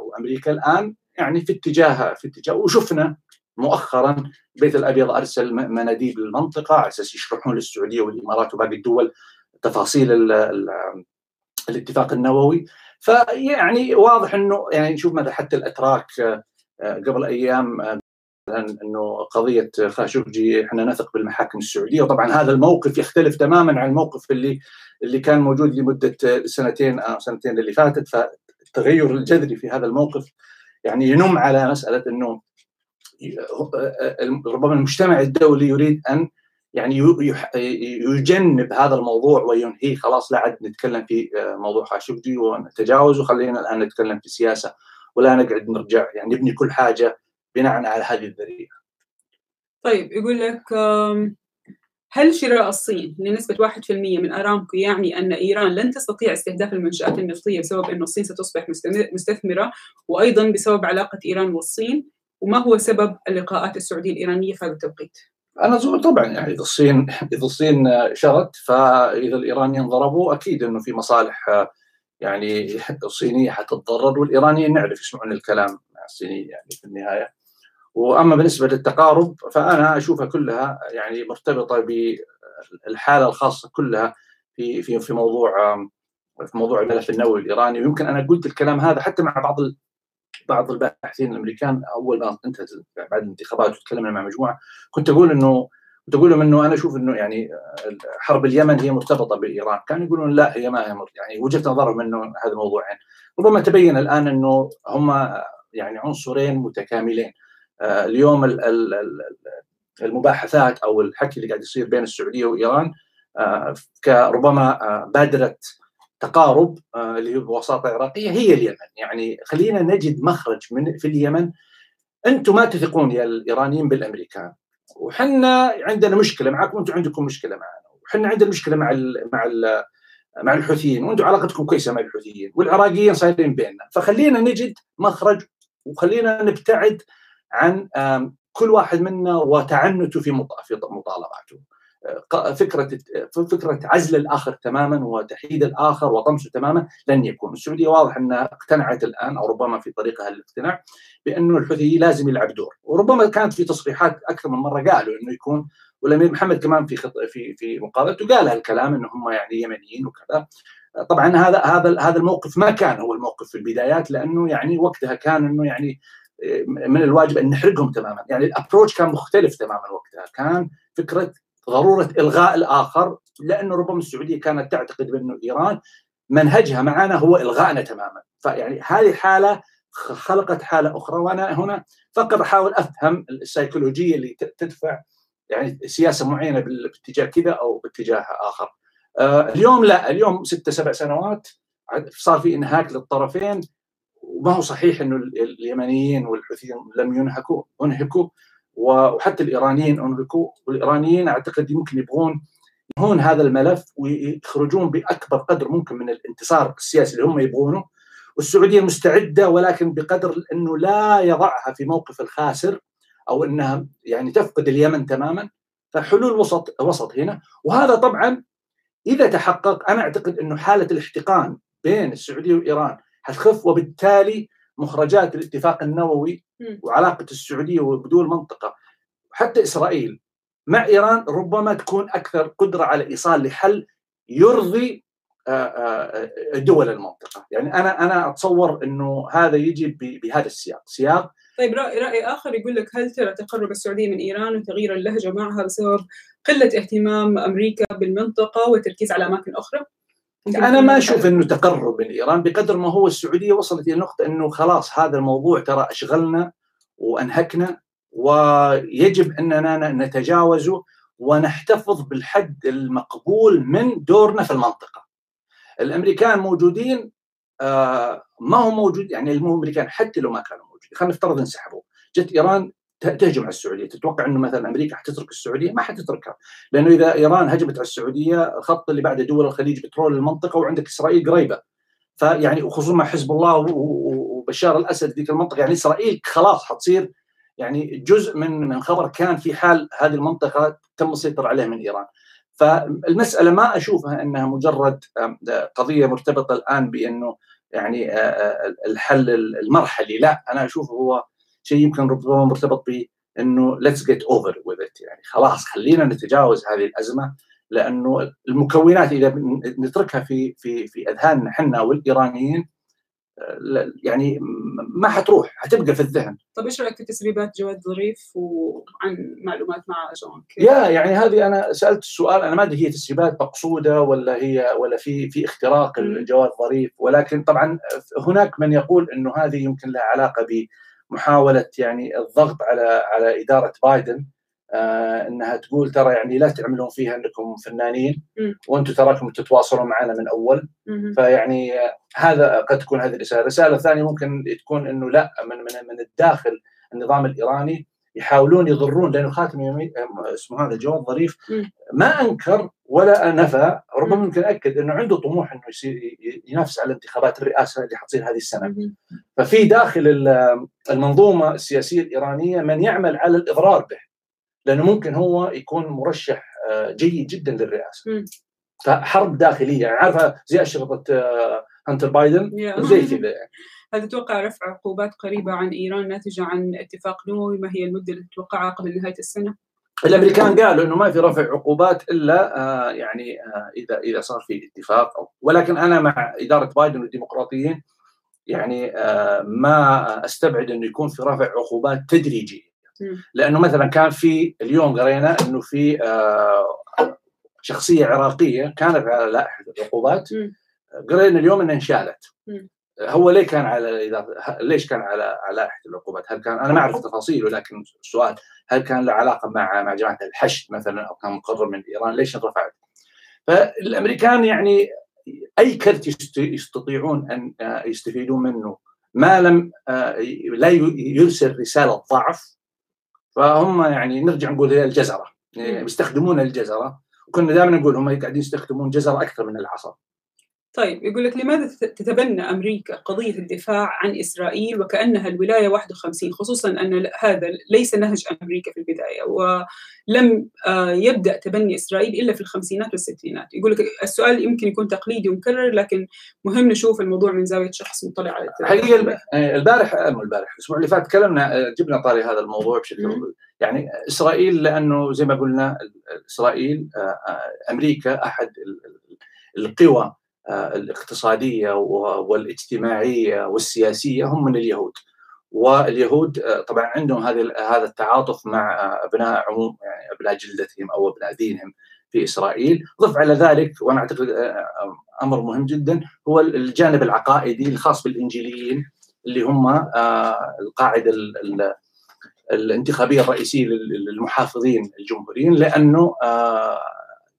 وأمريكا الآن يعني في اتجاه في اتجاه. وشفنا مؤخرا البيت الأبيض أرسل مناديب للمنطقة على أساس يشرحون للسعودية والإمارات وباقي الدول تفاصيل الاتفاق النووي. فيعني واضح إنه يعني نشوف مثلا حتى الأتراك قبل أيام إنه قضية خاشقجي إحنا نثق بالمحاكم السعودية. وطبعا هذا الموقف يختلف تماما عن الموقف اللي اللي كان موجود لمدة سنتين أو سنتين اللي فاتت. فالتغير الجذري في هذا الموقف يعني ينم على مسألة إنه ربما المجتمع الدولي يريد أن يعني يجنب هذا الموضوع وينهيه خلاص لا عاد نتكلم في موضوع خاشقجي ونتجاوز وخلينا الآن نتكلم في السياسة ولا نقعد نرجع يعني نبني كل حاجة بناء على هذه الذريعة. طيب يقول لك هل شراء الصين لنسبة 1% من أرامكو يعني أن إيران لن تستطيع استهداف المنشآت النفطية بسبب أن الصين ستصبح مستثمرة وأيضا بسبب علاقة إيران والصين وما هو سبب اللقاءات السعودية الإيرانية في هذا التوقيت؟ أنا أظن طبعا يعني إذا الصين إذا الصين شرت فإذا الإيرانيين ضربوا أكيد إنه في مصالح يعني الصينيه حتتضرر والإيرانيين نعرف يسمعون الكلام مع الصينيين يعني في النهاية. وأما بالنسبة للتقارب فأنا أشوفها كلها يعني مرتبطة بالحالة الخاصة كلها في في في موضوع في موضوع الملف النووي الإيراني ويمكن أنا قلت الكلام هذا حتى مع بعض بعض الباحثين الأمريكان أول ما انتهت بعد الانتخابات وتكلمنا مع مجموعة كنت أقول إنه كنت أقول لهم إنه أنا أشوف إنه يعني حرب اليمن هي مرتبطة بإيران، كانوا يقولون لا هي ما هي يعني وجهة نظرهم إنه هذا موضوعين، ربما تبين الآن إنه هم يعني عنصرين متكاملين. اليوم المباحثات أو الحكي اللي قاعد يصير بين السعودية وإيران كربما بادرة تقارب اللي هو بوساطة عراقيه هي اليمن. يعني خلينا نجد مخرج من في اليمن. أنتم ما تثقون يا الإيرانيين بالأمريكان. وحنا عندنا مشكلة معكم وأنتم عندكم مشكلة معنا. وحنا عندنا مشكلة مع ال مع ال مع الحوثيين. وأنتم علاقتكم كويسة مع الحوثيين. والعراقيين صايرين بيننا. فخلينا نجد مخرج وخلينا نبتعد عن كل واحد منا وتعنته في مطالباته. فكرة فكرة عزل الآخر تماما وتحييد الآخر وطمسه تماما لن يكون، السعودية واضح أنها اقتنعت الآن أو ربما في طريقها للاقتناع بانه الحوثي لازم يلعب دور، وربما كانت في تصريحات أكثر من مرة قالوا إنه يكون والأمير محمد كمان في خط في في مقابلته قال هالكلام انه هم يعني يمنيين وكذا. طبعا هذا هذا هذا الموقف ما كان هو الموقف في البدايات لأنه يعني وقتها كان إنه يعني من الواجب أن نحرقهم تماما، يعني الابروش كان مختلف تماما وقتها، كان فكرة ضرورة إلغاء الآخر لأنه ربما السعودية كانت تعتقد بأنه إيران منهجها معنا هو الغائنا تماما فيعني هذه الحالة خلقت حالة أخرى وأنا هنا فقط أحاول أفهم السيكولوجية اللي تدفع يعني سياسة معينة باتجاه كذا أو باتجاه آخر. آه اليوم لا اليوم ستة سبع سنوات صار في إنهاك للطرفين وما هو صحيح إنه اليمنيين والحوثيين لم ينهكوا أنهكوا وحتى الإيرانيين انهكوا والايرانيين أعتقد يمكن يبغون ينهون هذا الملف ويخرجون بأكبر قدر ممكن من الانتصار السياسي اللي هم يبغونه. والسعودية مستعدة ولكن بقدر إنه لا يضعها في موقف الخاسر أو إنها يعني تفقد اليمن تماما. فحلول وسط وسط هنا. وهذا طبعا إذا تحقق أنا أعتقد إنه حالة الاحتقان بين السعودية وإيران حتخف وبالتالي مخرجات الاتفاق النووي وعلاقة السعودية وبدول المنطقة حتى إسرائيل مع إيران ربما تكون أكثر قدرة على إيصال لحل يرضي آه، آه، دول المنطقة، يعني أنا أنا أتصور إنه هذا يجي بهذا السياق، سياق؟ طيب رأي, رأي آخر يقول لك هل ترى تقرب السعودية من إيران وتغيير اللهجة معها بسبب قلة اهتمام أمريكا بالمنطقة والتركيز على أماكن أخرى؟ أنا ما أشوف إنه تقرب من ايران بقدر ما هو السعودية وصلت إلى نقطة إنه خلاص هذا الموضوع ترى أشغلنا وأنهكنا ويجب إننا نتجاوزه ونحتفظ بالحد المقبول من دورنا في المنطقة. الأمريكان موجودين آه ما هم موجود يعني الأمريكان حتى لو ما كانوا موجودين خلينا نفترض انسحبوا جت إيران تهجم على السعودية. تتوقع إنه مثلا أمريكا حتترك السعودية؟ ما حتتركها. لأنه إذا إيران هجمت على السعودية الخط اللي بعده دول الخليج بترول المنطقة وعندك إسرائيل قريبة. فيعني وخصوصا مع حزب الله وبشار الأسد ذيك المنطقة يعني إسرائيل خلاص حتصير يعني جزء من من خبر كان في حال هذه المنطقة تم السيطرة عليها من إيران. فالمسألة ما أشوفها إنها مجرد قضية مرتبطة الآن بأنه يعني الحل المرحلي. لا أنا أشوفه هو شيء يمكن ربما مرتبط بأنه let's get over with يعني خلاص خلينا نتجاوز هذه الأزمة لأنه المكونات إذا نتركها في في في أذهاننا إحنا والإيرانيين يعني ما حتروح حتبقى في الذهن. طيب إيش رأيك في تسريبات جواد ظريف وعن معلومات مع جون يا يعني هذه أنا سألت السؤال أنا ما أدري هي تسريبات مقصودة ولا هي ولا في في اختراق الجواد ظريف ولكن طبعا هناك من يقول إنه هذه يمكن لها علاقة بمحاوله يعني الضغط على على إدارة بايدن آه إنها تقول ترى يعني لا تعملون فيها إنكم فنانين وأنتم تراكم تتواصلون معنا من أول. فيعني هذا قد تكون هذه الرسالة، الرسالة الثانية ممكن تكون إنه لا من من من الداخل النظام ايراني يحاولون يضرون لأنه خاتم يمين اسمه هذا جواد ظريف. ما أنكر ولا نفى ربما ممكن اكد إنه عنده طموح إنه يصير ينافس على انتخابات الرئاسة اللي حتصير هذه السنة. ففي داخل المنظومة السياسية الإيرانية من يعمل على الإضرار به لأنه ممكن هو يكون مرشح آه، جيد جدا للرئاسة. فحرب داخلية يعني عارفة زي أشرطة آه، هانتر بايدن؟ زي كذا يعني. هل تتوقع رفع عقوبات قريبة عن إيران ناتجة عن اتفاق نووي؟ ما هي المدة اللي تتوقعها قبل نهاية السنة؟ الأمريكان قالوا إنه ما في رفع عقوبات إلا آه يعني آه إذا إذا صار في اتفاق أو ولكن أنا مع إدارة بايدن والديمقراطيين يعني آه ما أستبعد إنه يكون في رفع عقوبات تدريجية. لأنه مثلا كان في اليوم قرينا إنه في آه، شخصية عراقية كانت على لائحة العقوبات. قرينا اليوم إنها انشالت. هو ليه كان على إذا ليش كان على على لائحه العقوبات؟ هل كان أنا ما أعرف تفاصيله لكن السؤال هل كان له علاقة مع مع جماعة الحشد مثلا أو كان مقرر من إيران؟ ليش انرفعت؟ فالأمريكان يعني أي كرت يستطيعون أن آه، يستفيدون منه. ما لم آه، لا يرسل رسالة ضعف فهم يعني نرجع نقول هي الجزرة. يعني بيستخدمون الجزرة وكنا دائما نقول هم قاعدين يستخدمون جزره أكثر من العصا. طيب يقول لك لماذا تتبنى أمريكا قضية الدفاع عن إسرائيل وكأنها الولاية 51 خصوصا أن هذا ليس نهج أمريكا في البداية ولم آه، يبدأ تبني إسرائيل إلا في الخمسينات والستينات. يقول لك السؤال يمكن يكون تقليدي ومكرر لكن مهم نشوف الموضوع من زاوية شخص مطلع على حقيقة آه، البارح مو البارح الأسبوع اللي فات تكلمنا آه، جبنا طاري هذا الموضوع بشكل يعني إسرائيل لأنه زي ما قلنا إسرائيل أمريكا أحد القوى آه، الاقتصادية والاجتماعية والسياسية هم من اليهود. واليهود آه، طبعا عندهم هذه هذا التعاطف مع أبناء عموم يعني أبناء جلدتهم أو أبناء دينهم في إسرائيل، ضف على ذلك وأنا أعتقد أمر مهم جدا هو الجانب العقائدي الخاص بالإنجيليين اللي هم القاعدة الانتخابية الرئيسية للمحافظين الجمهوريين لأنه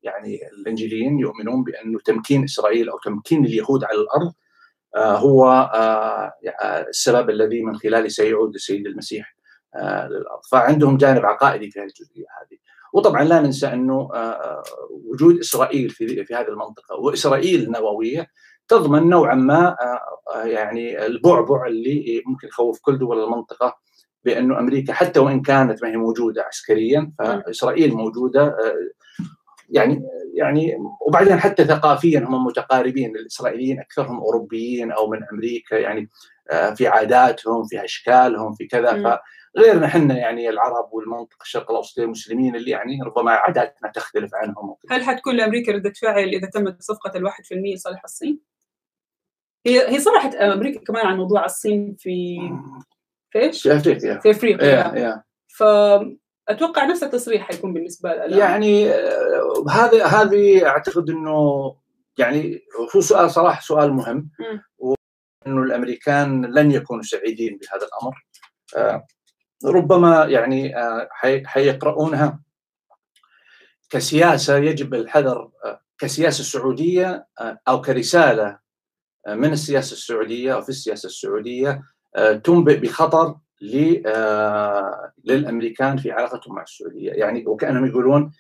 يعني الإنجيليين يؤمنون بانه تمكين إسرائيل أو تمكين اليهود على الأرض هو السبب الذي من خلاله سيعود السيد المسيح للأرض، فعندهم جانب عقائدي في هذه الجزئية هذه. وطبعا لا ننسى أنه وجود إسرائيل في في هذه المنطقة وإسرائيل النووية تضمن نوعا ما يعني البعبع اللي ممكن يخوف كل دول المنطقة بأنه أمريكا حتى وإن كانت ما هي موجودة عسكريا فإسرائيل موجودة يعني يعني وبعدين حتى ثقافيا هم متقاربين الإسرائيليين أكثرهم أوروبيين أو من أمريكا يعني في عاداتهم في أشكالهم في كذا فغيرنا إحنا يعني العرب والمنطقة الشرق الاوسط المسلمين اللي يعني ربما عاداتنا تختلف عنهم هل حتكون لأمريكا ردة فعل إذا تمت صفقة الواحد في المية لصالح الصين؟ هي هي صرحت أمريكا كمان عن موضوع الصين في في إيش؟ في أفريقيا في أفريقيا yeah, yeah. ف أتوقع نفس التصريح حيكون بالنسبة لها يعني هذه هذه أعتقد إنه يعني هو سؤال صراحة سؤال مهم. وإنه الأمريكان لن يكونوا سعيدين بهذا الأمر. ربما يعني حيقرؤونها كسياسة يجب الحذر كسياسة سعوديه أو كرسالة من السياسة السعودية أو في السياسة السعودية تنبئ بخطر للأمريكان في علاقتهم مع السعودية. يعني وكأنهم يقولون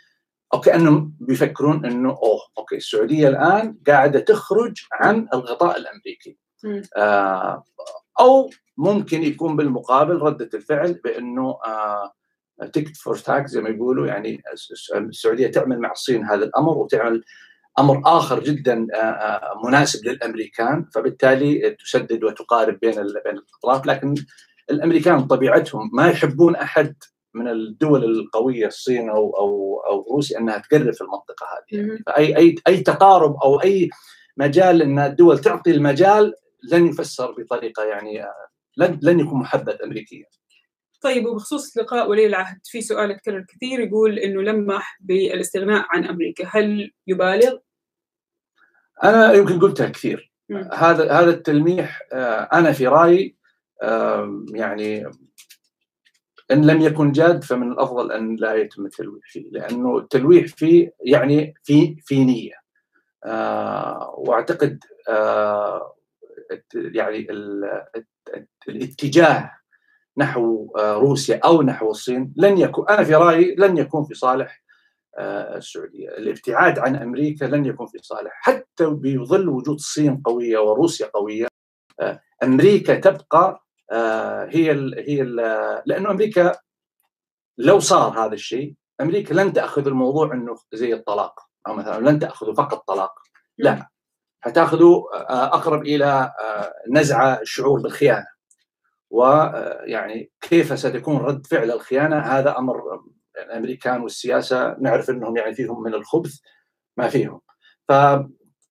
أو كأنهم بيفكرون إنه أوه أوكي السعودية الآن قاعدة تخرج عن الغطاء الأمريكي. آه أو ممكن يكون بالمقابل ردة الفعل بإنه آه tit for tat زي ما يقولوا يعني السعودية تعمل مع الصين هذا الأمر وتعمل أمر آخر جدا مناسب للأمريكان فبالتالي تسدد وتقارب بين بين الاطراف لكن الأمريكان طبيعتهم ما يحبون أحد من الدول القوية الصين أو أو أو روسيا إنها تقرب في المنطقة هذه يعني فاي اي أي تقارب أو أي مجال إن الدول تعطي المجال لن يفسر بطريقة يعني لن لن يكون محبب امريكيا. طيب وبخصوص لقاء ولي العهد في سؤال يتكرر كثير يقول إنه لمح بالاستغناء عن أمريكا، هل يبالغ؟ أنا يمكن قلتها كثير هذا هذا التلميح أنا في رأيي يعني إن لم يكن جاد فمن الأفضل أن لا يتم التلويح فيه لأنه التلويح فيه يعني في في نية. وأعتقد يعني الاتجاه نحو روسيا أو نحو الصين لن يكون أنا في رأيي لن يكون في صالح السعودية، الابتعاد عن أمريكا لن يكون في صالح، حتى بظل وجود الصين قوية وروسيا قوية أمريكا تبقى هي ال هي ال لأنه أمريكا لو صار هذا الشيء أمريكا لن تأخذ الموضوع إنه زي الطلاق أو مثلا لن تاخذه فقط طلاق. لا حتاخذه أقرب إلى نزع الشعور بالخيانة. ويعني كيف ستكون رد فعل الخيانة؟ هذا أمر الأمريكان والسياسة نعرف إنهم يعني فيهم من الخبث ما فيهم. فانا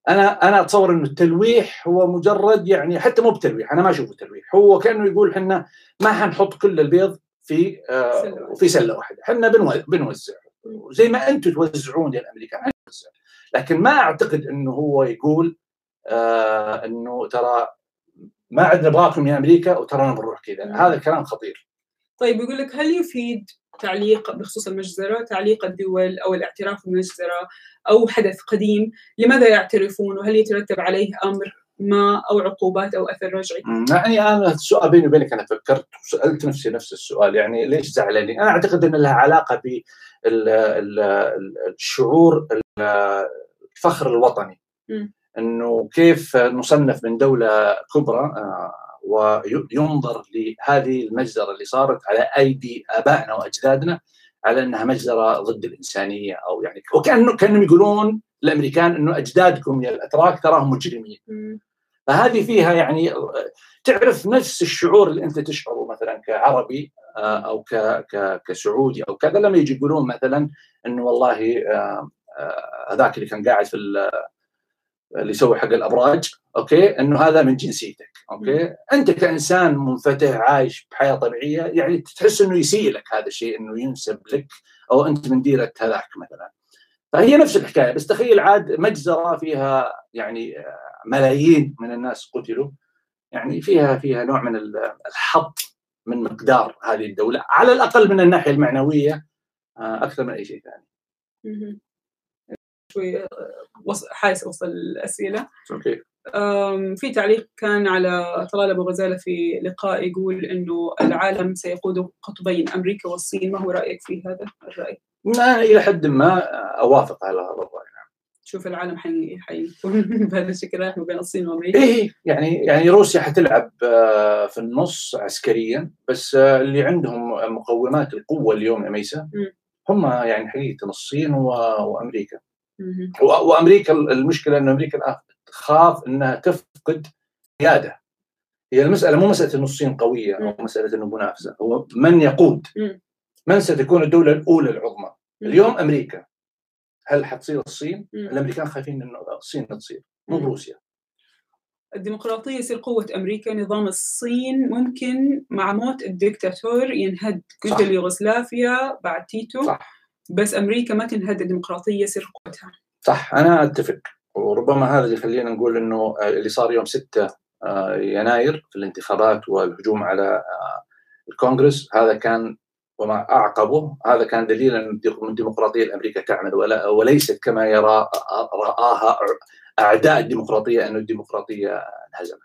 أنا أتصور إنه التلويح هو مجرد يعني حتى مو بتلويح أنا ما أشوفه تلويح هو كأنه يقول إحنا ما حنحط كل البيض في آه في سلة واحدة إحنا بنوزع زي ما أنتم توزعون يا الامريكان نوزع. لكن ما أعتقد إنه هو يقول آه إنه ترى ما عاد نبغاكم يا أمريكا وترانا بنروح كذا هذا كلام خطير. طيب يقول لك هل يفيد تعليق بخصوص المجزرة تعليق الدول أو الاعتراف بالمجزرة أو حدث قديم لماذا يعترفون وهل يترتب عليه أمر ما أو عقوبات أو أثر رجعي؟ يعني أنا السؤال بيني وبينك أنا فكرت وسألت نفسي نفس السؤال يعني ليش زعلانين؟ أنا أعتقد أن لها علاقة بالشعور الفخر الوطني م. إنه كيف نصنف من دولة كبرى وينظر لهذه المجزرة اللي صارت على أيدي آبائنا وأجدادنا على أنها مجزرة ضد الإنسانية أو يعني وكانه كأنهم يقولون الامريكان إنه أجدادكم يا الأتراك تراهم مجرمين. فهذه فيها يعني تعرف نفس الشعور اللي أنت تشعره مثلا كعربي أو ك ك كسعودي أو كذا لما يجي يقولون مثلا إنه والله هذاك اللي كان قاعد في اللي يسوي حق الأبراج أوكي إنه هذا من جنسيتك أوكي أنت كإنسان منفتح عايش بحياة طبيعية يعني تحس إنه يسيء لك هذا الشيء إنه ينسب لك أو أنت من ديرة هذاك مثلا فهي نفس الحكاية بس تخيل عاد مجزرة فيها يعني ملايين من الناس قتلوا يعني فيها فيها نوع من الحط من مقدار هذه الدولة على الأقل من الناحية المعنوية آه، أكثر من أي شيء ثاني. شوي آه، حايس اوصل الأسئلة. أوكي. في تعليق كان على طلال أبو غزالة في لقاء يقول إنه العالم سيقود قطبين أمريكا والصين. ما هو رأيك في هذا الرأي؟ ما إلى حد ما أوافق على هذا الرأي نعم. شوف العالم حي حيكون بهذا الشكل رايح ما بين الصين وأمريكا. إيه يعني يعني روسيا حتلعب آه، في النص عسكريا بس آه، اللي عندهم مقومات القوة اليوم يا ميسا هم يعني حقيقة الصين وأمريكا. وأمريكا المشكلة ان أمريكا الان تخاف أنها تفقد قيادة. هي المسألة مو مسألة إنه الصين قوية أو مسألة إنه منافسة. هو من يقود؟ من ستكون الدولة الأولى العظمى؟ اليوم أمريكا. هل حتصير الصين؟ الأمريكان خايفين إنه الصين تصير. مو بروسيا. الديمقراطية يصير قوة أمريكا نظام الصين ممكن مع موت الدكتاتور ينهد كنت اليوغوسلافيا بعد تيتو صح. بس أمريكا ما تنهد الديمقراطية يصير قوتها. صح أنا أتفق. وربما هذا اللي يخلينا نقول إنه اللي صار يوم 6 آه، يناير في الانتخابات والهجوم على آه، الكونغرس هذا كان وما أعقبه هذا كان دليلا أن الديمقراطية الأمريكية تعمل ولا وليست كما يرى رآها أعداء الديمقراطية أن الديمقراطية انهزمت.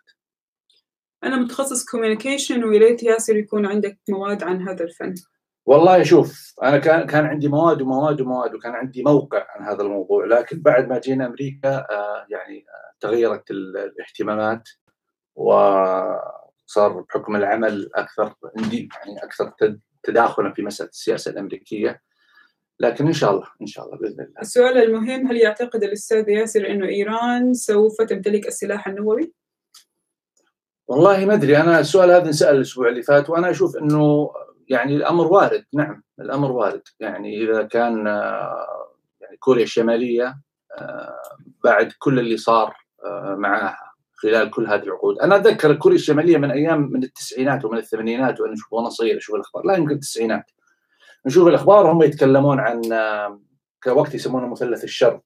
أنا متخصص communication ويا ريت ياسر يكون عندك مواد عن هذا الفن. والله شوف أنا كان كان عندي مواد ومواد ومواد وكان عندي موقع عن هذا الموضوع لكن بعد ما جينا أمريكا آه يعني آه تغيرت الاهتمامات وصار بحكم العمل أكثر عندي يعني أكثر تداخلا في مسألة السياسة الأمريكية لكن إن شاء الله إن شاء الله بإذن الله. السؤال المهم هل يعتقد الأستاذ ياسر إنه إيران سوف تمتلك السلاح النووي؟ والله ما أدري أنا السؤال هذا انسأل الأسبوع اللي فات وأنا أشوف إنه يعني الأمر وارد نعم الأمر وارد. يعني إذا كان يعني كوريا الشمالية بعد كل اللي صار معها خلال كل هذه العقود. أنا أتذكر كوريا الشمالية من أيام من التسعينات ومن الثمانينات وأنا أشوف وأنا صغير أشوف الأخبار. لا يمكن التسعينات. نشوف الأخبار هم يتكلمون عن كوقت يسمونه مثلث الشر.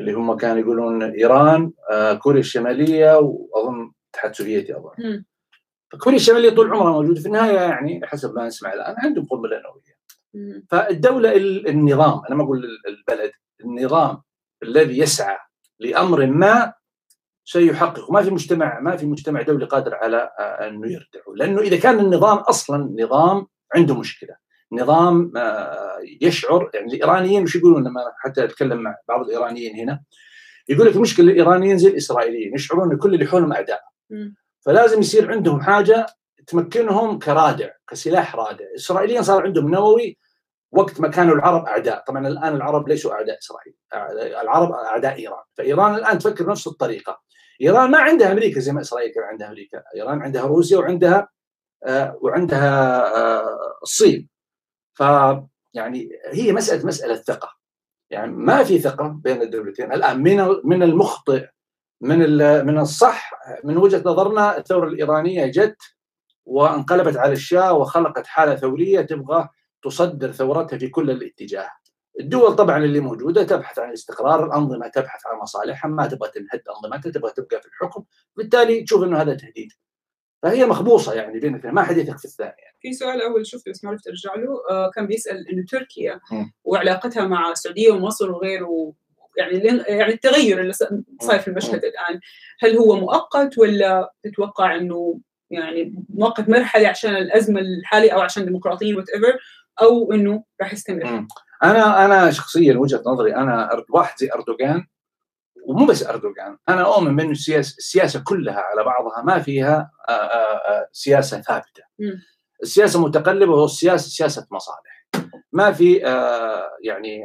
اللي هم كانوا يقولون إيران آه، كوريا الشمالية وأظن الاتحاد السوفيتي أظن. كوريا الشمالية طول عمرها موجودة. في النهاية يعني حسب ما نسمع الآن عندهم قنبله نوويه فالدولة النظام أنا ما أقول البلد النظام الذي يسعى لأمر ما سيحقق. ما في مجتمع ما في مجتمع دولي قادر على آه، انه يردعه لأنه إذا كان النظام أصلا نظام عنده مشكلة. نظام آه، يشعر يعني الإيرانيين مش يقولون؟ لما حتى أتكلم مع بعض الإيرانيين هنا. يقول لك المشكلة الإيرانيين زي الإسرائيليين يشعرون إن كل اللي حولهم أعداء. فلازم يصير عندهم حاجة تمكنهم كرادع كسلاح رادع. الاسرائيليين صار عندهم نووي وقت ما كانوا العرب أعداء. طبعا الآن العرب ليسوا أعداء إسرائيل العرب أعداء إيران. فإيران الآن تفكر بنفس الطريقة. إيران ما عندها أمريكا زي ما إسرائيل كان عندها أمريكا. إيران عندها روسيا وعندها آه وعندها آه الصين. ف يعني هي مسألة مسألة ثقة. يعني ما في ثقة بين الدولتين. الآن من من المخطئ من من الصح من وجهة نظرنا الثورة الإيرانية جت وانقلبت على الشاه وخلقت حالة ثورية تبغى تصدر ثورتها في كل الاتجاه الدول طبعا اللي موجودة تبحث عن الاستقرار، الأنظمة تبحث عن مصالحها، ما تبغى تنهد أنظمتها، تبغى تبقى في الحكم، بالتالي تشوف إنه هذا تهديد. فهي مخبوصة يعني بين الاثنين، ما حد يثق في الثاني يعني. في سؤال أول شفته بس ما عرفت أرجع له، آه كان بيسأل إنه تركيا وعلاقتها مع السعودية ومصر وغيره يعني يعني التغير اللي صاير في المشهد الآن، هل هو مؤقت ولا تتوقع إنه يعني مؤقت مرحلي عشان الأزمة الحالية أو عشان ديمقراطيين وات ايفر أو إنه راح يستمر؟ أنا أنا شخصيا وجهة نظري أنا واحد زي أردوغان ومو بس أردوغان أنا أؤمن بإنه السياسة السياسة كلها على بعضها ما فيها آآ آآ سياسة ثابتة. السياسة متقلبة والسياسة سياسة مصالح. ما في يعني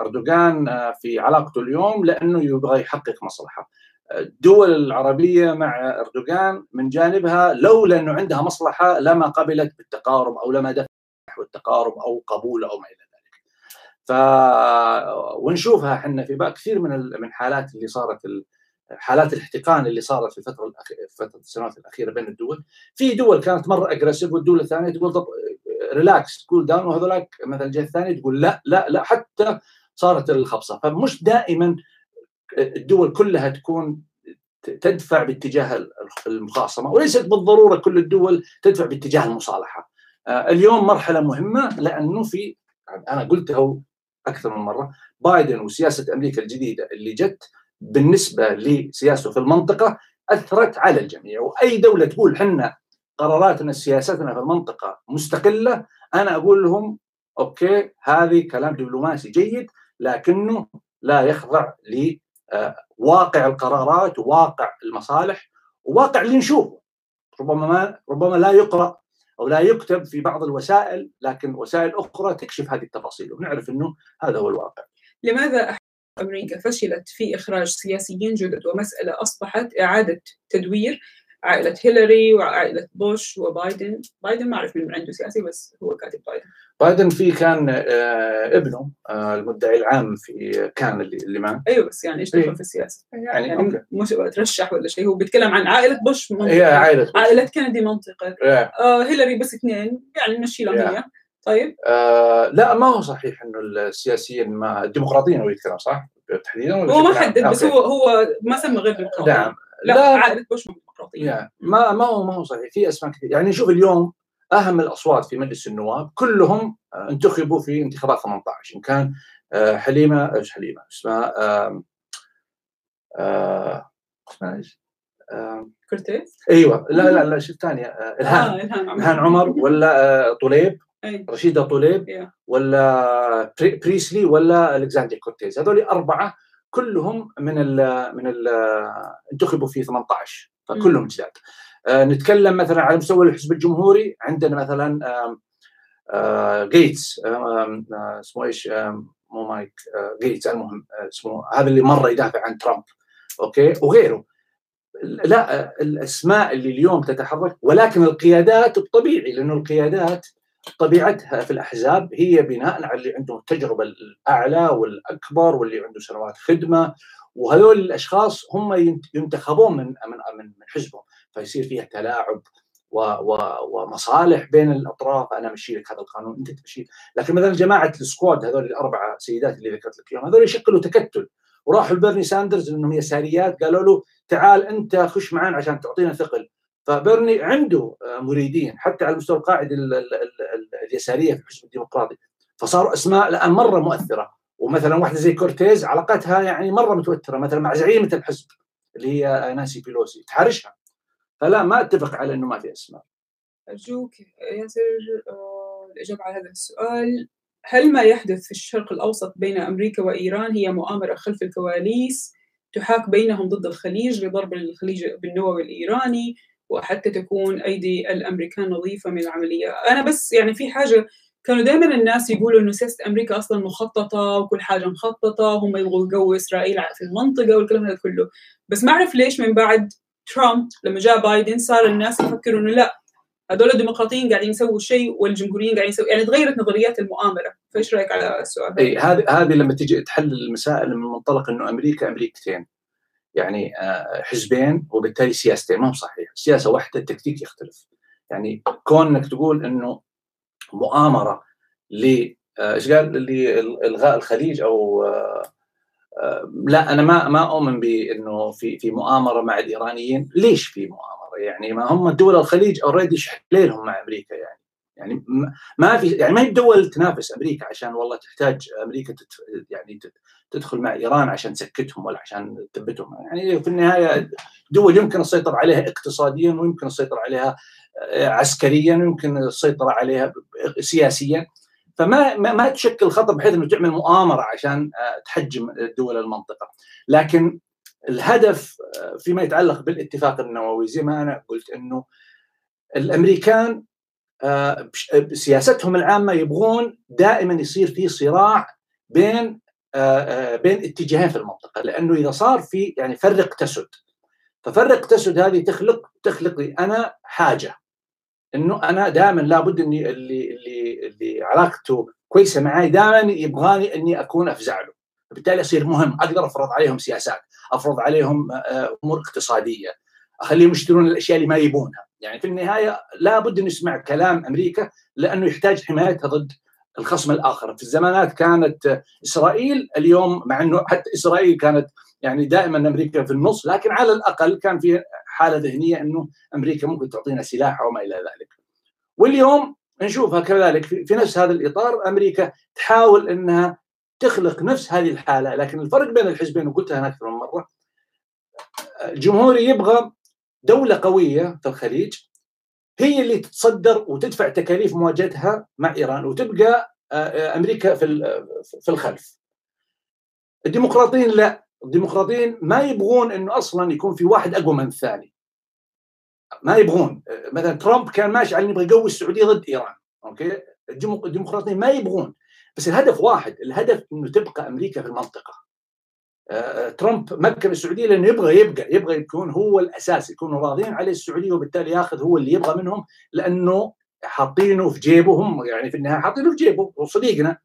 أردوغان في علاقته اليوم لأنه يبغى يحقق مصلحة. الدول العربية مع أردوغان من جانبها لولا انه عندها مصلحة لما قبلت بالتقارب أو لما دفع نحو التقارب أو قبول أو ما إلى ف ونشوفها إحنا في كثير من من حالات اللي صارت حالات الاحتقان اللي صارت في الفترة الأخيرة فترة السنوات الأخيرة بين الدول. في دول كانت مرة aggressive والدول الثانية تقول relax cool down وهذولاك مثلا الجهة الثانية تقول لا لا لا حتى صارت الخبصة فمش دائما الدول كلها تكون تدفع باتجاه المخاصمة وليست بالضرورة كل الدول تدفع باتجاه المصالحة. آه، اليوم مرحلة مهمة لأنه في أنا قلتها أكثر من مرة بايدن وسياسة أمريكا الجديدة اللي جت بالنسبة لسياسته في المنطقة أثرت على الجميع وأي دولة تقول حنا قراراتنا سياستنا في المنطقة مستقلة أنا أقول لهم أوكي هذه كلام دبلوماسي جيد لكنه لا يخضع لواقع القرارات وواقع المصالح وواقع اللي نشوفه ربما ما ربما لا يقرأ أو لا يكتب في بعض الوسائل لكن وسائل أخرى تكشف هذه التفاصيل ونعرف إنه هذا هو الواقع. لماذا أمريكا فشلت في إخراج سياسيين جدد ومسألة أصبحت إعادة تدوير عائلة هيلاري وعائلة بوش وبايدن. بايدن ما أعرف من عنده سياسي بس هو كاتب بايدن. بايدن في كان آه ابنه آه المدعي العام في كان اللي, اللي معه. أيوه بس يعني إيش دخل إيه؟ في السياسة؟ يعني, يعني مش ترشح ولا شيء هو بيتكلم عن عائلة بوش منطقة. هي عائلة بوش. عائلة كندي منطقة. آه هيلاري بس اثنين يعني نمشي لها طيب. آه لا ما هو صحيح إنه السياسيين ما الديمقراطيين هو يتكلم صح؟ تحديدا هو ما حدد بس هو هو ما سمى غير ديمقراطي نعم. لا, لا. عائلة بوش ديمقراطيه يعني ما ما هو ما هو صحيح. في أسماء كثير. يعني شوف اليوم أهم الأصوات في مجلس النواب كلهم انتخبوا في انتخابات 18 إن كان آه، حليمة إيش حليمة؟ اسمها اسمها إيش؟ كورتيز؟ أيوه. لا لا لا شو الثانية آه، الهان آه الهان عمر ولا طليب رشيدة طليب ولا بريسلي ولا الكساندر كورتيز. هذول أربعة كلهم من ال من ال انتخبوا في 18 فكلهم جداد. آه نتكلم مثلا على مستوى الحزب الجمهوري. عندنا مثلا آه جيتس آه اسمه إيش؟ مو مايك جيتس المهم اسمه هذا اللي مرة يدافع عن ترامب. أوكي؟ وغيره. لا الأسماء اللي اليوم تتحرك ولكن القيادات الطبيعي لأنه القيادات طبيعتها في الأحزاب هي بناء على اللي عندهم التجربة الأعلى والأكبر واللي عنده سنوات خدمة وهذول الأشخاص هم ينتخبون من من من حزبهم فيصير فيها تلاعب و و ومصالح بين الأطراف. أنا امشي لك هذا القانون أنت تمشي لكن مثلا جماعة ال squad هذول الأربعة سيدات اللي ذكرت لك إياهم هذول يشكلوا تكتل. وراحوا لبرني ساندرز انهم يساريات قالوا له تعال أنت خش معنا عشان تعطينا ثقل. فبرني عنده مريدين حتى على المستوى القاعده اليسارية في الحزب الديمقراطي. فصاروا أسماء الان مرة مؤثرة. ومثلا واحدة زي كورتيز علاقتها يعني مرة متوترة مثلا مع زعيمة الحزب اللي هي نانسي بيلوسي تحرشها. فلا ما أتفق على إنه ما في إسماء. ارجوك ياسر آه، الإجابة على هذا السؤال. هل ما يحدث في الشرق الأوسط بين أمريكا وإيران هي مؤامرة خلف الكواليس تحاك بينهم ضد الخليج لضرب الخليج بالنووي الإيراني وحتى تكون أيدي الأمريكان نظيفة من العملية؟ أنا بس يعني في حاجة كانوا دائما الناس يقولوا إنه سياسة أمريكا أصلا مخططة وكل حاجة مخططة وهم يبغوا يقووا إسرائيل في المنطقة والكلام هذا كله. بس ما أعرف ليش من بعد ترامب لما جاء بايدن صار الناس يفكروا إنه لا هذول الديمقراطيين قاعدين يسووا شيء والجمهوريين قاعدين يسووا يعني تغيرت نظريات المؤامرة. فإيش رأيك على السؤال إي هذه هذه لما تيجي تحل المسائل من منطلق إنه أمريكا أمريكتين. يعني آه، حزبين وبالتالي سياستين. ما هو صحيح. سياسة واحدة التكتيك يختلف. يعني كونك تقول إنه مؤامرة ل آه، إيش قال؟ لالغاء الخليج أو آه، لا أنا ما ما أؤمن بإنه في في مؤامرة مع الإيرانيين. ليش في مؤامرة؟ يعني ما هم دول الخليج already شحليلهم مع أمريكا يعني. يعني ما في يعني ما هي الدول تنافس أمريكا عشان والله تحتاج أمريكا يعني تدخل مع إيران عشان تسكتهم ولا عشان تثبتهم. يعني في النهاية دول يمكن السيطرة عليها اقتصاديا ويمكن السيطرة عليها آه، عسكريا ويمكن السيطرة عليها سياسيا. فما ما, ما تشكل خطر بحيث إنه تعمل مؤامرة عشان آه، تحجم دول المنطقة. لكن الهدف آه، فيما يتعلق بالاتفاق النووي زي ما أنا قلت إنه الأمريكان سياستهم العامة يبغون دائما يصير في صراع بين آه، آه، بين اتجاهين في المنطقة لأنه إذا صار في يعني فرق تسد. ففرق تسد هذه تخلق تخلق لي أنا حاجة إنه أنا دائما لابد إني اللي اللي اللي علاقته كويسة معي دائما يبغاني إني أكون أفزع له. بالتالي يصير مهم أقدر أفرض عليهم سياسات أفرض عليهم أمور اقتصادية. أخليهم يشترون الأشياء اللي ما يبونها. يعني في النهاية لابد أن نسمع كلام أمريكا لأنه يحتاج حمايتها ضد الخصم الآخر. في الزمانات كانت إسرائيل اليوم مع إنه حتى إسرائيل كانت يعني دائما أمريكا في النص لكن على الأقل كان في حالة ذهنية إنه أمريكا ممكن تعطينا سلاح وما إلى ذلك. واليوم نشوفها كذلك. في نفس هذا الإطار أمريكا تحاول إنها تخلق نفس هذه الحالة لكن الفرق بين الحزبين وقلتها أنا أكثر من مرة الجمهوري يبغى دولة قوية في الخليج هي اللي تتصدر وتدفع تكاليف مواجهتها مع إيران وتبقى أمريكا في في الخلف. الديمقراطيين لا، الديمقراطيين ما يبغون إنه أصلا يكون في واحد أقوى من الثاني. ما يبغون، مثلا ترامب كان ماشي على يبغى يقوي السعودية ضد إيران، أوكي؟ الديمقراطيين ما يبغون، بس الهدف واحد، الهدف إنه تبقى أمريكا في المنطقة. ترامب مكن السعودية لأنه يبغى يبقى يبغى يكون هو الأساس يكونوا راضين عليه السعودية وبالتالي ياخذ هو اللي يبغى منهم لأنه حاطينه في جيبه هم يعني في النهاية حاطينه في جيبه وصديقنا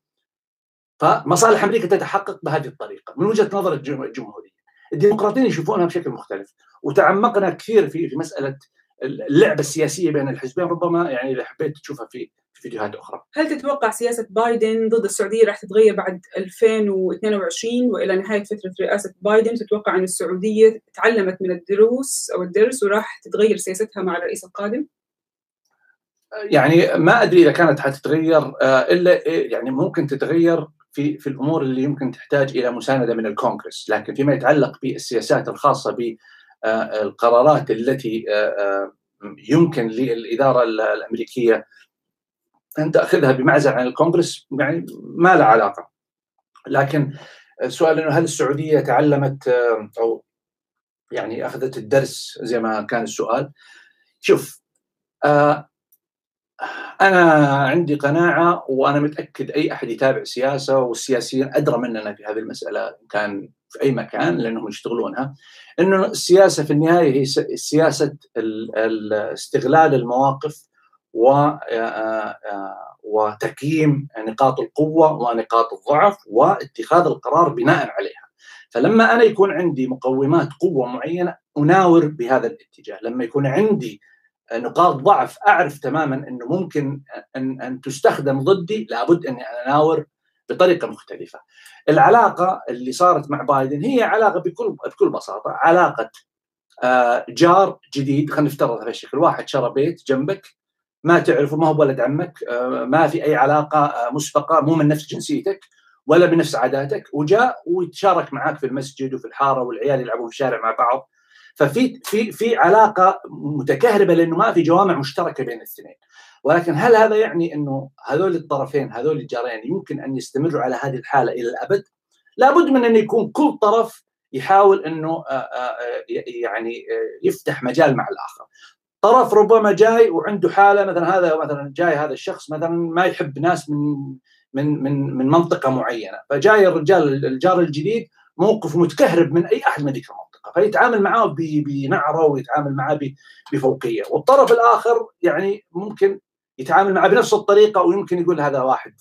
فمصالح أمريكا تتحقق بهذه الطريقة. من وجهة نظر الجمهورية الديمقراطيين يشوفونها بشكل مختلف وتعمقنا كثير في في مسألة اللعبة السياسية بين الحزبين ربما يعني إذا حبيت تشوفها في في فيديوهات أخرى. هل تتوقع سياسة بايدن ضد السعودية راح تتغير بعد 2022 وإلى نهاية فترة رئاسة بايدن تتوقع أن السعودية تعلمت من الدروس أو الدرس وراح تتغير سياستها مع الرئيس القادم؟ يعني ما أدري إذا كانت حتتغير إلا يعني ممكن تتغير في في الأمور اللي يمكن تحتاج إلى مساندة من الكونغرس، لكن فيما يتعلق بالسياسات الخاصة بالقرارات التي يمكن للإدارة الأمريكية ان تاخذها بمعزل عن الكونغرس يعني ما له علاقة. لكن السؤال إنه هل السعودية تعلمت أو يعني أخذت الدرس زي ما كان السؤال؟ شوف أنا عندي قناعة وأنا متأكد أي أحد يتابع سياسة والسياسيين أدرى مننا في هذه المسألة كان في أي مكان لأنهم يشتغلونها إنه السياسة في النهاية هي سياسة استغلال المواقف و وتقييم نقاط القوة ونقاط الضعف واتخاذ القرار بناء عليها. فلما أنا يكون عندي مقومات قوة معينة أناور بهذا الاتجاه، لما يكون عندي نقاط ضعف أعرف تماما إنه ممكن أن أن تستخدم ضدي لابد أني أناور بطريقة مختلفة. العلاقة اللي صارت مع بايدن هي علاقة بكل بكل بساطة علاقة جار جديد خلينا نفترض هذا الشكل واحد شرى بيت جنبك ما تعرفه ما هو ولد عمك ما في أي علاقة مسبقة مو من نفس جنسيتك ولا بنفس عاداتك وجاء ويتشارك معك في المسجد وفي الحارة والعيال يلعبون في الشارع مع بعض ففي في في علاقة متكهربة لأنه ما في جوامع مشتركة بين الاثنين ولكن هل هذا يعني أنه هذول الطرفين هذول الجارين يمكن أن يستمروا على هذه الحالة إلى الأبد؟ لابد من أن يكون كل طرف يحاول أنه يعني يفتح مجال مع الآخر. طرف ربما جاي وعنده حالة مثلا هذا مثلا جاي هذا الشخص مثلا ما يحب ناس من من من من منطقة معينة، فجاي الرجال الجار الجديد موقف متكهرب من أي أحد من ذيك المنطقة، فيتعامل معاه بنعرة ويتعامل معاه بفوقية، والطرف الآخر يعني ممكن يتعامل معه بنفس الطريقة ويمكن يقول هذا واحد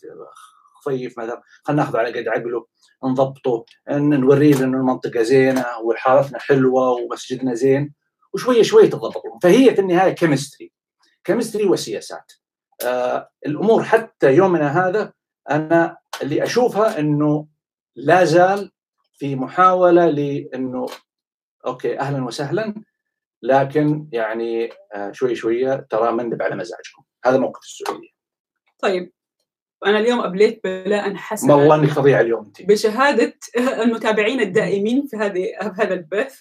خفيف مثلا خلينا ناخذه على قد عقله نضبطه نوريه انه المنطقة زينة وحارتنا حلوة ومسجدنا زين. وشوية شوية تضبط فهي في النهاية chemistry chemistry وسياسات. آه الأمور حتى يومنا هذا أنا اللي أشوفها إنه لا زال في محاولة لإنه أوكي أهلا وسهلا لكن يعني آه شوي شوية ترى مندب على مزاجكم. هذا موقف السعودية. طيب أنا اليوم أبليت بلاء حسنا والله انك فظيعه اليوم انت بشهادة المتابعين الدائمين في هذه هذا البث.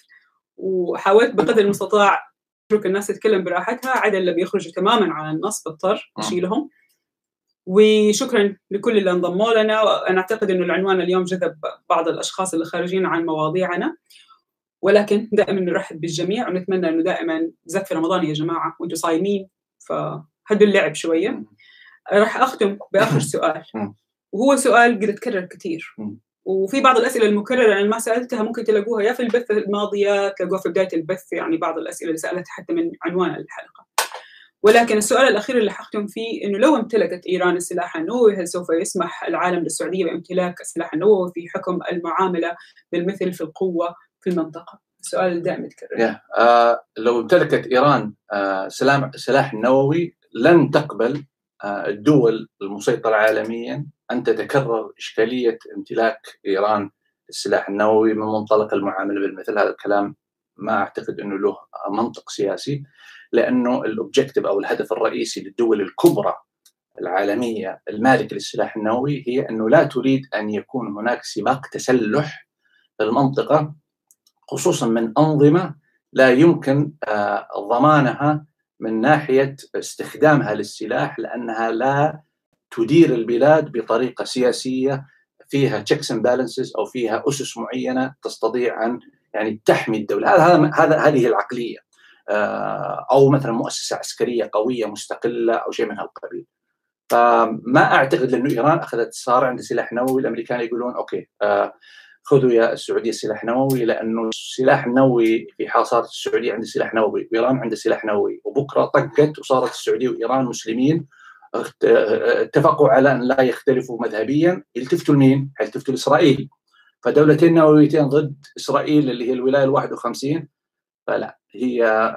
وحاولت بقدر المستطاع أترك الناس تتكلم براحتها عدا اللي بيخرجوا تماما عن النص بضطر أشيلهم. وشكرا لكل اللي انضموا لنا أنا أعتقد إنه العنوان اليوم جذب بعض الأشخاص اللي خارجين عن مواضيعنا. ولكن دائما نرحب بالجميع ونتمنى إنه دائما بالذات في رمضان يا جماعة وأنتم صايمين فهدوا اللعب شوية. راح أختم بآخر سؤال. وهو سؤال قد تكرر كثير. وفي بعض الأسئلة المكررة أنا ما سألتها ممكن تلاقوها يا في البث الماضية تلاقوها في بداية البث يعني بعض الأسئلة اللي سألتها حتى من عنوان الحلقة ولكن السؤال الأخير اللي حختم فيه إنه لو امتلكت إيران السلاح النووي هل سوف يسمح العالم للسعودية بامتلاك السلاح النووي في حكم المعاملة بالمثل في القوة في المنطقة؟ السؤال دائما يتكرر. yeah. uh, لو امتلكت إيران uh, سلام سلاح نووي لن تقبل uh, الدول المسيطرة عالميا أن تتكرر إشكالية امتلاك إيران السلاح النووي من منطلق المعاملة بالمثل. هذا الكلام ما أعتقد إنه له منطق سياسي لأنه ال objective أو الهدف الرئيسي للدول الكبرى العالمية المالكة للسلاح النووي هي أنه لا تريد أن يكون هناك سباق تسلح في المنطقة خصوصا من أنظمة لا يمكن آه، ضمانها من ناحية استخدامها للسلاح لأنها لا تدير البلاد بطريقة سياسية فيها checks and balances أو فيها أسس معينة تستطيع أن يعني تحمي الدولة. هذا هذا هذه العقلية. آه، أو مثلا مؤسسة عسكرية قوية مستقلة أو شيء من هالقبيل. فما أعتقد لأنه إيران أخذت صار عندها سلاح نووي. الأمريكان يقولون okay آه، خذوا يا السعودية سلاح نووي لأنه السلاح النووي في حال صارت السعودية عندها سلاح نووي وإيران عندها سلاح نووي وبكرة طقت وصارت السعودية وإيران مسلمين اتفقوا على أن لا يختلفوا مذهبيا. يلتفتوا لمين؟ حيلتفتوا لاسرائيل فدولتين نوويتين ضد إسرائيل اللي هي الولاية ال 51 فلا هي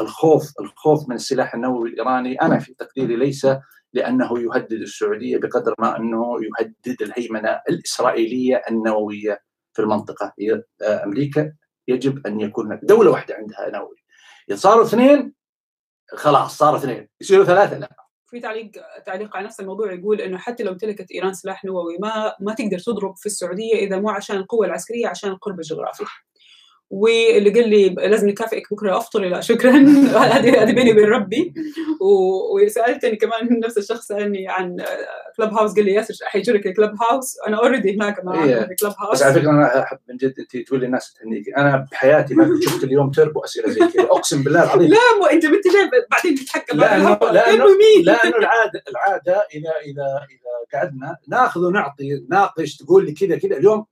الخوف الخوف من السلاح النووي الإيراني. أنا في تقديري ليس لأنه يهدد السعودية بقدر ما أنه يهدد الهيمنة الإسرائيلية النووية في المنطقة. هي أمريكا يجب أن يكون دولة واحدة عندها نووي. صاروا اثنين خلاص صاروا اثنين. يصيروا ثلاثة لا. في تعليق تعليق على نفس الموضوع يقول إنه حتى لو امتلكت إيران سلاح نووي ما ما تقدر تضرب في السعودية إذا مو عشان القوة العسكرية عشان القرب الجغرافي. واللي قال لي لازم نكافئك بكرة أفطر لا شكرا. هذه هذه بيني وبين ربي. وسألتني كمان نفس الشخص سالني عن كلب هاوس قال لي ياسر حيجرك الكلب هاوس أنا اوريدي هناك مع إيه. كلب هاوس بس على فكرة أنا أحب من جد أنت تقول للناس تهنيكي. أنا بحياتي ما شفت اليوم تربو أسئلة زي كذا. أقسم بالله العظيم. لا مو أنت بنت ليه بعدين تتحكم؟ لأنه لأنه لأنه العاده العادة اذا اذا إذا قعدنا ناخذ ونعطي ناقش تقول لي كذا كذا اليوم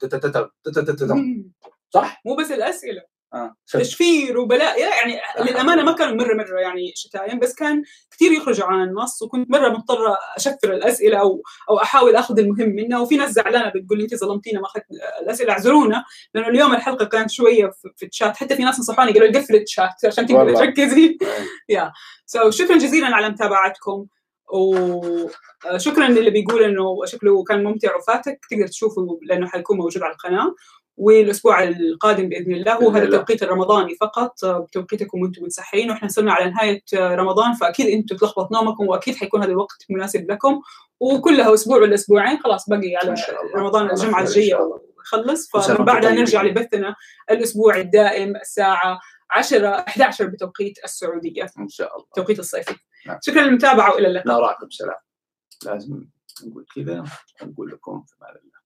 صح؟ مو بس الأسئلة. آه. تشفير وبلاء يعني آه. للأمانة ما كان مرة مرة يعني شتايم بس كان كثير يخرجوا عن النص وكنت مرة مضطرة أشفر الأسئلة أو أو أحاول أخذ المهم منها وفي ناس زعلانة بتقول لي أنت ظلمتينا ما أخذت الأسئلة اعذرونا. لأنه اليوم الحلقة كانت شوية في الشات. حتى في ناس نصحوني قالوا لي قفل الشات عشان تقدري تركزي. يا سو شكرا جزيلا على متابعتكم وشكرا للي بيقول إنه شكله كان ممتع وفاتك. تقدر تشوفه لأنه حيكون موجود على القناة. والأسبوع القادم بإذن الله هو هذا التوقيت الرمضاني فقط. بتوقيتكم وأنتم متسحرين وإحنا صرنا على نهاية رمضان فأكيد أنتم تلخبط نومكم وأكيد حيكون هذا الوقت مناسب لكم. وكلها أسبوع ولا أسبوعين خلاص باقي على رمضان الجمعة الجاية يخلص. فمن بعدها نرجع لبثنا الأسبوع الدائم الساعة 10 11 بتوقيت السعودية إن شاء الله. توقيت الصيفي. نعم. شكرا للمتابعة وإلى اللقاء. نراكم. سلام. لازم نقول كذا نقول لكم في الله.